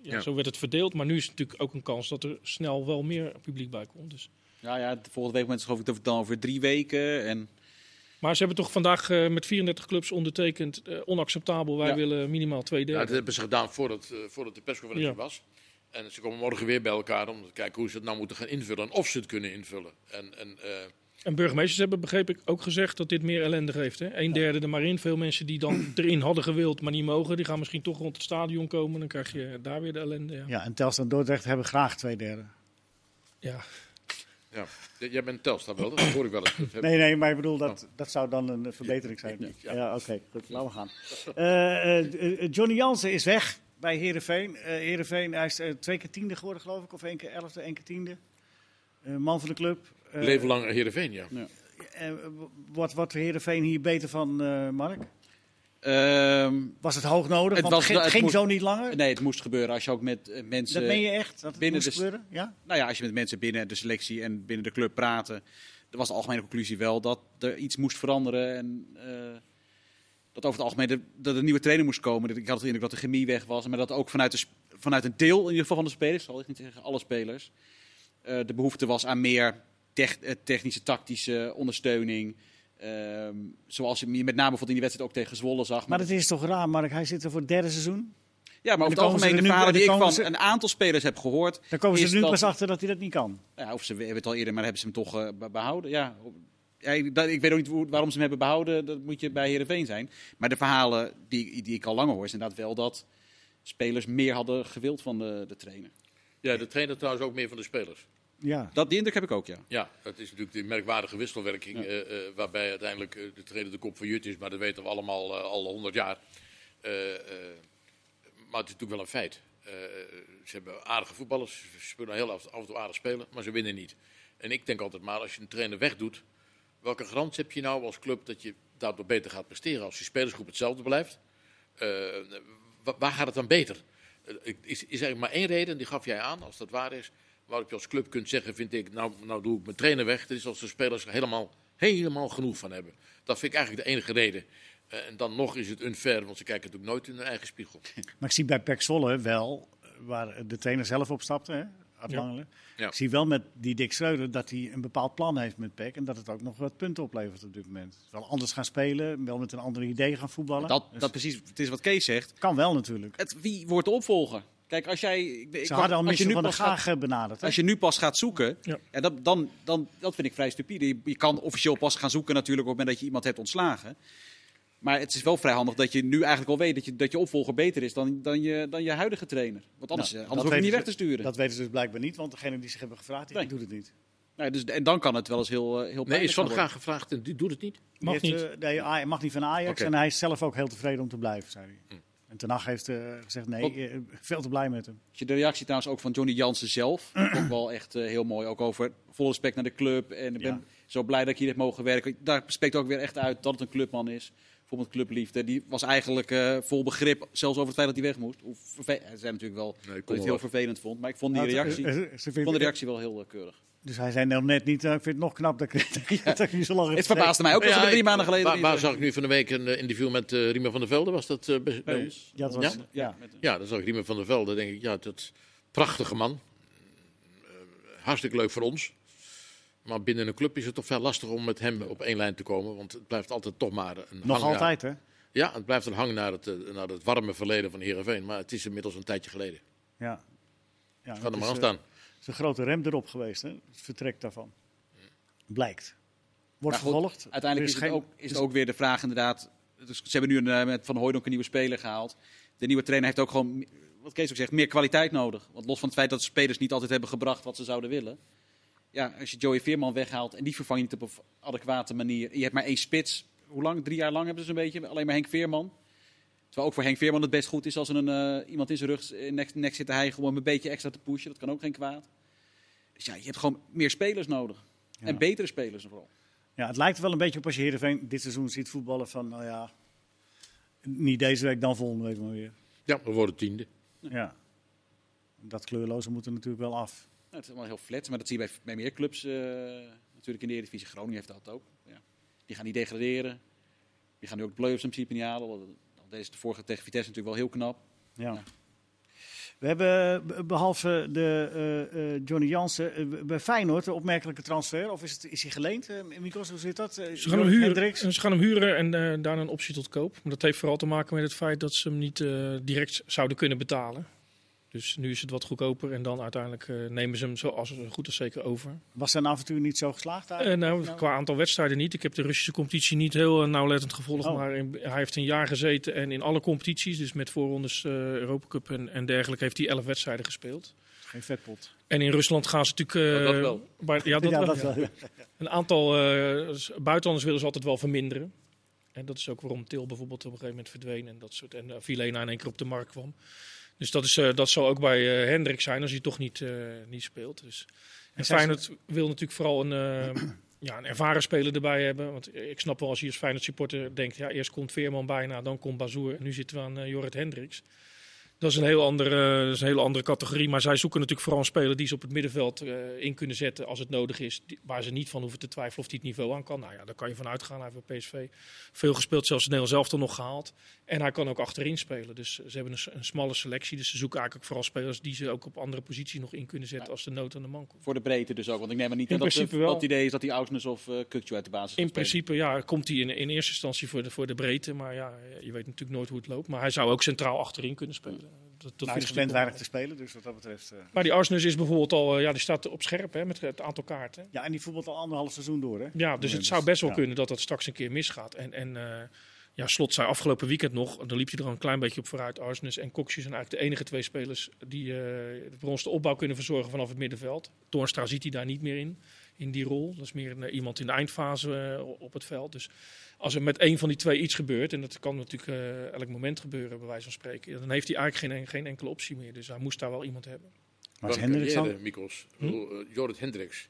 ja, Ja. zo werd het verdeeld. Maar nu is het natuurlijk ook een kans dat er snel wel meer publiek bij komt. Dus. Ja, ja, de volgende week mensen geloof ik dat het dan over drie weken. En Maar ze hebben toch vandaag eh, met 34 clubs ondertekend. eh, onacceptabel. Wij Ja. willen minimaal twee Ja, derde. dat hebben ze gedaan voordat, eh, voordat de persconferentie Ja. was. En ze komen morgen weer bij elkaar om te kijken hoe ze het nou moeten gaan invullen. En of ze het kunnen invullen. En, en, eh, En burgemeesters hebben, begreep ik, ook gezegd dat dit meer ellende geeft. Hè? Een derde er maar in. Veel mensen die dan erin hadden gewild, maar niet mogen. Die gaan misschien toch rond het stadion komen. Dan krijg je daar weer de ellende. Ja. Ja, en Telstar en Dordrecht hebben graag twee derde. Ja. Ja. Jij bent Telstar wel, dat hoor ik wel eens. Dat Nee, nee, maar ik bedoel, dat, dat zou dan een verbetering zijn. Ja. Ja, oké, goed, laten we gaan. Eh, eh, eh, Johnny Jansen is weg bij Heerenveen. Eh Heerenveen, hij is twee keer tiende geworden, geloof ik. Of één keer elfde, één keer tiende. Man van de club. Leven lang Heerenveen, ja. eh, wordt, wordt Heerenveen hier beter van, Mark? Ehm, Was het hoog nodig? Het Want was- het, ging- het ging moest- zo niet langer? nee, het moest gebeuren als je ook met eh, mensen. dat meen je echt? Dat het binnen moest de- gebeuren? Ja? Nou ja, als je met mensen binnen de selectie en binnen de club praten, dan was de algemene conclusie wel dat er iets moest veranderen. En eh, dat over het algemeen de, dat er een nieuwe trainer moest komen. Dat- Ik had het indruk dat de chemie weg was. Maar dat ook vanuit, de, vanuit een deel in ieder geval van de spelers, zal ik niet zeggen alle spelers, eh, de behoefte was aan meer tech- technische, tactische ondersteuning. Ehm, zoals je met name bijvoorbeeld in die wedstrijd ook tegen Zwolle zag. Maar dat is toch raar, Mark? Hij zit er voor het derde seizoen. ja, maar over het algemeen de verhalen die ik van ze- een aantal spelers heb gehoord. Dan komen ze er nu dat- pas achter dat hij dat niet kan. Ja, of ze hebben het al eerder, maar hebben ze hem toch eh, be- behouden. Ja, ja ik, weet ook niet hoe- waarom ze hem hebben behouden. Dat moet je bij Heerenveen zijn. Maar de verhalen die, die ik al langer hoor, is inderdaad wel dat spelers meer hadden gewild van de, de trainer. Ja, de trainer trouwens ook meer van de spelers. Ja. Dat, die indruk heb ik ook, ja. Ja, dat is natuurlijk die merkwaardige wisselwerking. eh, eh, waarbij uiteindelijk eh, de trainer de kop van Jut is. Maar dat weten we allemaal al honderd jaar. Eh, eh, maar het is natuurlijk wel een feit. Eh, ze hebben aardige voetballers. Ze spelen heel af, af en toe aardig spelen. Maar ze winnen niet. En ik denk altijd maar, als je een trainer wegdoet. Welke garantie heb je nou als club dat je daardoor beter gaat presteren? Als je spelersgroep hetzelfde blijft. eh, wa- waar gaat het dan beter? Ik- is, is eigenlijk maar één reden, die gaf jij aan, als dat waar is. Waarop je als club kunt zeggen, vind ik, nou, nou doe ik mijn trainer weg. Dat is als de spelers er helemaal, helemaal genoeg van hebben. Dat vind ik eigenlijk de enige reden. Eh, en dan nog is het unfair, want ze kijken natuurlijk nooit in hun eigen spiegel. Maar ik zie bij Pek Zwolle wel, eh, waar de trainer zelf op stapte, hè? Art Ja. Ik zie wel met die Dick Schreuder dat hij een bepaald plan heeft met PEC. En dat het ook nog wat punten oplevert op dit moment. Wel anders gaan spelen, wel met een ander idee gaan voetballen. Dat, Dus dat precies, het is wat Kees zegt. kan wel natuurlijk. Het, wie wordt de opvolger? Kijk, als jij... Ik, ik- Ze hadden al als je Michel nu van der pas gaat- Gaag benaderd. hè? Als je nu pas gaat zoeken, Ja. ja. dat, dan, dan, dat vind ik vrij stupide. Je, je kan officieel pas gaan zoeken natuurlijk op het moment dat je iemand hebt ontslagen. Maar het is wel vrij handig dat je nu eigenlijk al weet dat je, dat je opvolger beter is dan, dan, je, dan je huidige trainer. Want anders, Nou, anders hoef je niet weg te sturen. Dat weten ze dus blijkbaar niet, want degene die zich hebben gevraagd, die Nee. doet het niet. Nee, dus, en dan kan het wel eens heel, eh, heel Nee, is Van Gaag gevraagd en die doet het niet. Mag niet. eh, nee, mag niet van Ajax en hij is zelf ook heel tevreden om te blijven, zei hij. Hm. En Ten Hag heeft eh, gezegd nee, Wat- eh, veel te blij met hem. De reactie trouwens ook van Johnny Jansen zelf, ook wel echt eh, heel mooi. Ook over vol respect naar de club. En ik ben Ja. zo blij dat ik hier heb mogen werken. Daar spreekt ook weer echt uit dat het een clubman is. Bijvoorbeeld clubliefde. Die was eigenlijk eh, vol begrip, zelfs over het feit dat hij weg moest. Verve- Hij zei natuurlijk wel Nee, dat hij het heel vervelend vond. Maar ik vond die Nou, reactie, vond de reactie wel heel keurig. Dus hij zei nou net niet, eh, ik vind het nog knap dat ik, dat ik niet zo lang heb Het verbaasde mij ook dat Ja, ze drie maanden geleden Waar, zag ik nu van de week een eh, interview met eh Riemer van der Velde? Was dat eh, bij, bij ons? Ja, dat was, Ja? ja. Ja, dan zag ik Riemer van der Velde. denk ik, ja, dat prachtige man. Eh, hartstikke leuk voor ons. Maar binnen een club is het toch veel lastig om met hem op één lijn te komen. Want het blijft altijd toch maar een Nog hang altijd, hè? Ja, het blijft een hang naar het, naar het warme verleden van Heerenveen. Maar het is inmiddels een tijdje geleden. Ja. ja Ga dat er maar aan staan. Is een grote rem erop geweest, hè? Het vertrek daarvan. Blijkt. Wordt goed, vervolgd. Uiteindelijk is, het, ook, is het ook weer de vraag inderdaad. Dus ze hebben nu een, eh, met Van Hooydonk een nieuwe speler gehaald. De nieuwe trainer heeft ook gewoon, wat Kees ook zegt, meer kwaliteit nodig. Want los van het feit dat de spelers niet altijd hebben gebracht wat ze zouden willen. Ja, als je Joey Veerman weghaalt en die vervang je niet op een adequate manier. Je hebt maar één spits. Hoe lang? Drie jaar lang hebben ze een beetje. Alleen maar Henk Veerman. Terwijl ook voor Henk Veerman het best goed is als er een, eh, iemand in zijn rug nek, nek zit te hijgen om een beetje extra te pushen. Dat kan ook geen kwaad. Dus ja, je hebt gewoon meer spelers nodig. Ja. En betere spelers vooral. Ja, het lijkt wel een beetje op als je Heerenveen dit seizoen ziet voetballen van, nou ja, niet deze week, dan volgende week maar weer. Ja, we worden tiende. Ja. Dat kleurloze moet er natuurlijk wel af. Nou, het is allemaal heel flat, maar dat zie je bij, bij meer clubs eh, natuurlijk in de Eredivisie. Groningen heeft dat ook. Ja. Die gaan niet degraderen. Die gaan nu ook de play-offs in principe niet halen. Deze de vorige tegen Vitesse natuurlijk wel heel knap. Ja. Ja. We hebben eh, behalve de, eh, eh, Johnny Jansen eh, bij Feyenoord een opmerkelijke transfer. Of is, het, is hij geleend, uh, Mikos? Hoe zit dat? Eh, Ze gaan, hem huren, ze gaan hem huren en eh, daarna een optie tot koop. Maar dat heeft vooral te maken met het feit dat ze hem niet eh, direct zouden kunnen betalen. Dus nu is het wat goedkoper en dan uiteindelijk eh, nemen ze hem zo als goed als zeker over. Was zijn avontuur niet zo geslaagd Eh, eigenlijk? nou, qua aantal wedstrijden niet. Ik heb de Russische competitie niet heel eh, nauwlettend gevolgd. Oh. Maar in- hij heeft een jaar gezeten en in alle competities, dus met voorrondes eh Europa Cup en, en dergelijke, heeft hij elf wedstrijden gespeeld. Geen vetpot. En in Rusland gaan ze natuurlijk... eh, dat wel. bij- ja, dat ja, wel. dat ja. wel. ja. Een aantal eh, buitenlanders willen ze altijd wel verminderen. En dat is ook waarom Til bijvoorbeeld op een gegeven moment verdween en dat soort. En uh, Vilena in één keer op de markt kwam. Dus dat, is, eh, dat zal ook bij eh Hendrik zijn als hij toch niet, eh, niet speelt. Dus. En Feyenoord wil natuurlijk vooral een, ja, een ervaren speler erbij hebben. Want ik snap wel als je als Feyenoord supporter denkt, ja, eerst komt Veerman bijna, dan komt Bazoer. En nu zitten we aan eh, Jorrit Hendricks. Dat is, een heel andere, dat is een hele andere categorie. Maar zij zoeken natuurlijk vooral een speler die ze op het middenveld in kunnen zetten als het nodig is. Die- waar ze niet van hoeven te twijfelen of hij het niveau aan kan. Nou ja, daar kan je van uitgaan. Hij heeft bij PSV veel gespeeld, zelfs het Nederlands zelf nog gehaald. En hij kan ook achterin spelen. Dus ze hebben een, een smalle selectie. Dus ze zoeken eigenlijk vooral spelers die ze ook op andere posities nog in kunnen zetten Ja. als de nood aan de man komt. Voor de breedte dus ook. Want ik neem maar niet In aan dat, principe dat wel. het idee is dat die Ausnes of uh, Kukcu uit de basis In principe ja, komt hij in, in eerste instantie voor de, voor de breedte. Maar ja, je weet natuurlijk nooit hoe het loopt. Maar hij zou ook centraal achterin kunnen spelen. Dat, dat Nou, hij is gewend weinig te spelen, dus wat dat betreft... eh, Maar die Arsenal is bijvoorbeeld al, eh, ja, die staat op scherp hè, met het aantal kaarten. Ja, en die voetbalt al anderhalf seizoen door, hè? Ja, dus het zou best wel ja. kunnen dat dat straks een keer misgaat. En, en eh, ja, Slot zei afgelopen weekend nog, dan liep hij er al een klein beetje op vooruit. Arsenis en Coxie zijn eigenlijk de enige twee spelers die eh, voor ons de opbouw kunnen verzorgen vanaf het middenveld. Toornstra ziet hij daar niet meer in, in die rol. Dat is meer een, eh, iemand in de eindfase eh, op het veld. Dus als er met één van die twee iets gebeurt, en dat kan natuurlijk eh, elk moment gebeuren, bij wijze van spreken, dan heeft hij eigenlijk geen, geen enkele optie meer. Dus hij moest daar wel iemand hebben. Maar Hendricks dan? Mikos. Hm? Jorrit Hendricks.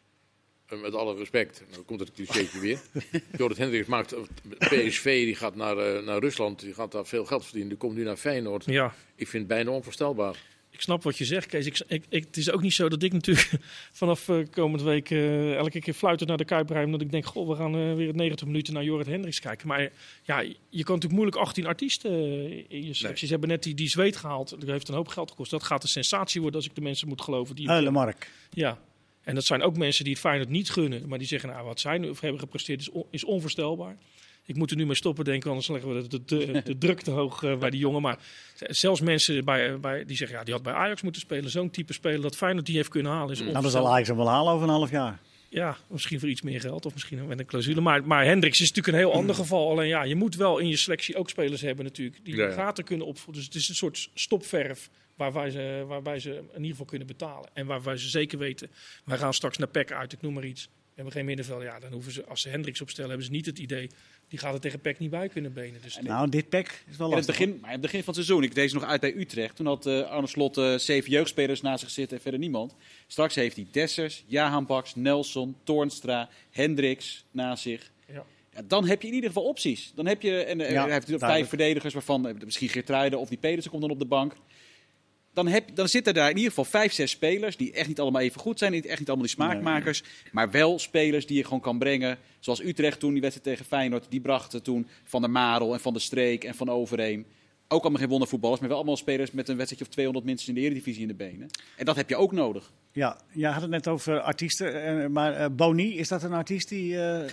Eh, met alle respect, dan komt het clichétje weer. Jorrit Hendricks maakt PSV, die gaat naar, eh, naar Rusland, die gaat daar veel geld verdienen. Die komt nu naar Feyenoord. Ja, Ik vind het bijna onvoorstelbaar. ik snap wat je zegt, Kees. Ik, ik, ik- het is ook niet zo dat ik natuurlijk vanaf eh, komende week eh, elke keer fluiten naar de Kuip rijd. Omdat ik denk, goh, we gaan weer 90 minuten naar Jorrit Hendricks kijken. Maar ja, je kan natuurlijk moeilijk 18 artiesten in je selectie. Ze hebben net die, die zweet gehaald. Dat heeft een hoop geld gekost. Dat gaat een sensatie worden als ik de mensen moet geloven. Die, Heulemark. ja, en dat zijn ook mensen die het Feyenoord niet gunnen. Maar die zeggen, nou, wat zij nu of hebben gepresteerd is, on- is onvoorstelbaar. Ik moet er nu mee stoppen, denken, anders leggen we de, de, de, de druk te hoog eh, bij die jongen. Maar zelfs mensen bij, bij, die zeggen, ja, die had bij Ajax moeten spelen. Zo'n type speler dat Feyenoord die heeft kunnen halen is Nou, dat zal. Ajax hem wel halen over een half jaar. Ja, misschien voor iets meer geld of misschien met een clausule. Maar, maar Hendricks is natuurlijk een heel ander geval. Alleen ja, je moet wel in je selectie ook spelers hebben natuurlijk. Die Ja, ja. gaten kunnen opvoeden. Dus het is een soort stopverf waarbij ze, waarbij ze in ieder geval kunnen betalen. En waarbij ze zeker weten, wij gaan straks naar PEC uit, ik noem maar iets. We hebben geen middenveld. Ja, dan hoeven ze, als ze Hendricks opstellen, hebben ze niet het idee. Die gaat er tegen PEC niet bij kunnen benen. Dus Nou, dit pack is wel In het, lastig. begin, maar in het begin van het seizoen, ik deed ze nog uit bij Utrecht. Toen had eh, Arne Slot eh, zeven jeugdspelers naast zich zitten en verder niemand. Straks heeft hij Dessers, Jahan Baks, Nelson, Toornstra, Hendricks naast zich. ja. Ja, dan heb je in ieder geval opties. Dan heb je, en eh, Ja, hij heeft natuurlijk vijf verdedigers, waarvan misschien Geertruiden of die Pedersen komt dan op de bank. Dan, heb, dan zitten daar in ieder geval vijf, zes spelers die echt niet allemaal even goed zijn. Niet, echt niet allemaal die smaakmakers. Maar wel spelers die je gewoon kan brengen. Zoals Utrecht toen, die wedstrijd tegen Feyenoord. Die brachten toen Van der Marel en Van der Streek en Van Overeem. Ook allemaal geen wondervoetballers, maar wel allemaal spelers met een wedstrijdje of 200 minstens in de Eredivisie in de benen. En dat heb je ook nodig. Ja, jij had het net over artiesten. eh, maar eh, Boni, is dat een artiest die eh,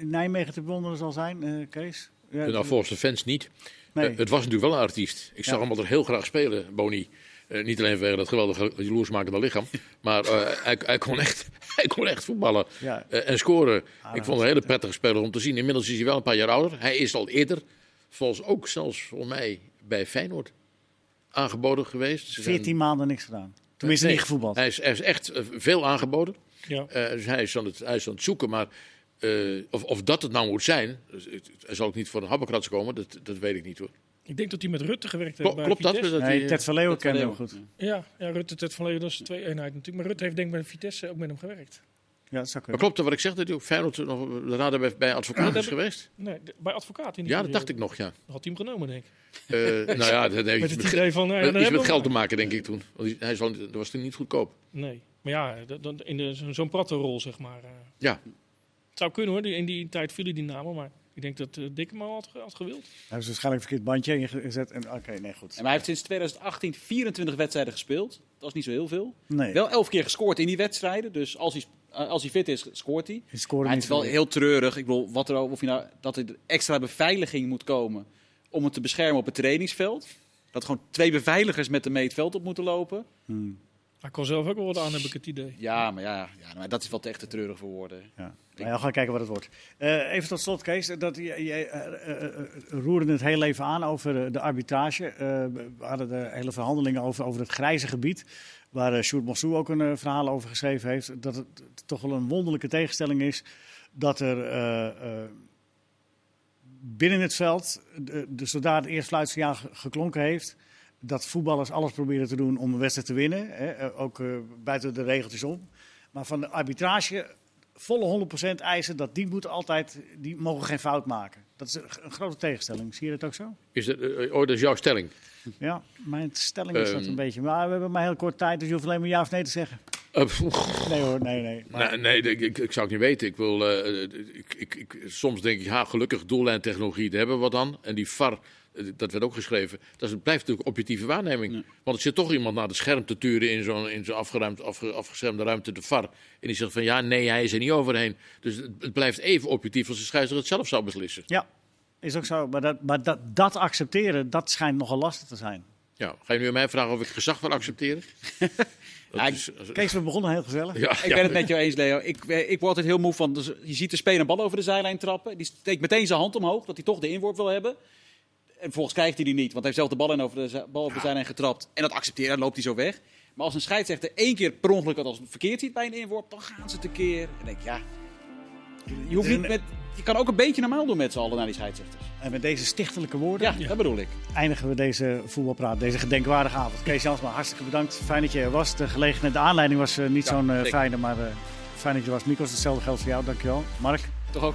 in Nijmegen te bewonderen zal zijn, eh, Kees? Ja, Nou, volgens de fans niet. Nee. Het was natuurlijk wel een artiest. Ik zag Ja. hem altijd heel graag spelen, Boni. Eh, niet alleen vanwege dat geweldige jaloersmakende lichaam. maar eh, hij, hij, kon echt, hij kon echt voetballen Ja. eh, en scoren. Ah, ik vond het een hele prettige speler om te zien. Inmiddels is hij wel een paar jaar ouder. Hij is al eerder, volgens ook zelfs voor mij, bij Feyenoord aangeboden geweest. Ze zijn- 14 maanden niks gedaan. Tenminste, Nee, niet gevoetbald. Hij is, hij is echt veel aangeboden. Ja. Eh, dus hij is, aan het, hij is aan het zoeken. Maar eh, of, of dat het nou moet zijn, dus het- hij zal ook niet voor een habbekrats komen, dat, dat weet ik niet hoor. Ik denk dat hij met Rutte gewerkt heeft Klo- bij klopt dat? Vitesse. dat Nee, hij, Ted van Leeuwen kende hem goed. Ja, ja, Rutte, Ted van Leeuwen, dat is twee eenheid natuurlijk. Maar Rutte heeft denk ik bij Vitesse ook met hem gewerkt. Ja, dat zou maar klopt dat wat ik zeg, dat hij ook Feyenoord nog daarna bij, bij advocaat is geweest? Nee, de- bij advocaat in die Ja, dat dacht ik nog, ja. Had hij hem genomen, denk ik. Eh, nou ja, dat heeft Met iets het met, idee van... ja, met, iets met geld te maken, denk ik toen. Want hij- zal, dat was toen niet goedkoop. Nee, maar ja, in de- zo- zo'n pratte rol, zeg maar. eh. Ja, Het zou kunnen hoor, in die tijd vielen die namen, maar ik denk dat uh, Dikke hem al had, had gewild. Hij heeft waarschijnlijk een verkeerd bandje ingezet. En Oké, nee, goed. En maar hij heeft sinds 2018 24 wedstrijden gespeeld. Dat is niet zo heel veel. Nee, Wel elf keer gescoord in die wedstrijden. Dus als hij, eh, als hij fit is, scoort hij. hij Maar het is wel heel treurig. Ik bedoel, wat er, of je nou, dat er extra beveiliging moet komen om het te beschermen op het trainingsveld. Dat gewoon twee beveiligers met hem mee het veld op moeten lopen. Hmm, Hij kon zelf ook wel wat aan, heb ik het idee. Ja, maar ja, ja maar dat is wel te echt te treurig voor woorden. ja. Nou ja, we gaan kijken wat het wordt. Eh, even tot slot, Kees. Dat, jij eh, eh, roerde het heel even aan over de arbitrage. Eh, we hadden de hele verhandelingen over, over het grijze gebied. Waar uh, Sjoerd Mossou ook een verhaal over geschreven heeft. Dat het toch wel een wonderlijke tegenstelling is. Dat er eh, eh, binnen het veld, de, de zodra het eerst fluitsignaal ge- geklonken heeft, dat voetballers alles proberen te doen om een wedstrijd te winnen. Hè, eh, ook eh, buiten de regeltjes om. Maar van de arbitrage volle 100% eisen, dat die moeten altijd, die mogen geen fout maken. Dat is een, grote tegenstelling. Zie je dat ook zo? is dat, eh, oh, dat is jouw stelling. Ja, mijn stelling is dat Ehm. een beetje. Maar we hebben maar heel kort tijd, dus je hoeft alleen maar ja of nee te zeggen. Eh, Nee hoor, nee, nee. Maar, Nee, nee ik, ik zou het niet weten. Ik wil, eh, ik, ik, soms denk ik, ha, gelukkig doellijntechnologie, daar hebben we wat aan. En die VAR, eh, dat werd ook geschreven, dat is, blijft natuurlijk objectieve waarneming. Want er zit toch iemand naar de scherm te turen in zo'n in zo'n afgeruimd, afge, afgeschermde ruimte, de VAR. En die zegt van ja, nee, hij is er niet overheen. Dus het, het blijft even objectief als de scheidsrechter het zelf zou beslissen. ja, is ook zo. Maar, dat, maar dat, dat accepteren, dat schijnt nogal lastig te zijn. Ja, ga je nu aan mij vragen of ik gezag wil accepteren? Ja, is- Kees, we begonnen heel gezellig. ja, Ik ja. ben het met jou eens, Leo. Ik, eh, ik word altijd heel moe van. Dus je ziet de speler een bal over de zijlijn trappen. Die steekt meteen zijn hand omhoog, dat hij toch de inworp wil hebben. En vervolgens krijgt hij die niet, want hij heeft zelf de bal, in over de, bal de zijlijn getrapt. En dat accepteert, dan loopt hij zo weg. Maar als een scheidsrechter één keer per ongeluk het als verkeerd ziet bij een inworp, dan gaan ze tekeer. En denk ik, ja. Je, hoeft niet met, je kan ook een beetje normaal doen met z'n allen naar die scheidsrechters. En met deze stichtelijke woorden Ja, dat bedoel ik. eindigen we deze voetbalpraat, deze gedenkwaardige avond. Kees Jansma, hartstikke bedankt. Fijn dat je er was. De gelegenheid, de aanleiding was eh, niet Ja, zo'n eh, fijne, maar eh, fijn dat je was. Mikos, hetzelfde geldt voor jou. Dankjewel. Mark. Toch ook.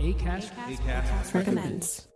ACAST, ACAST, recommends.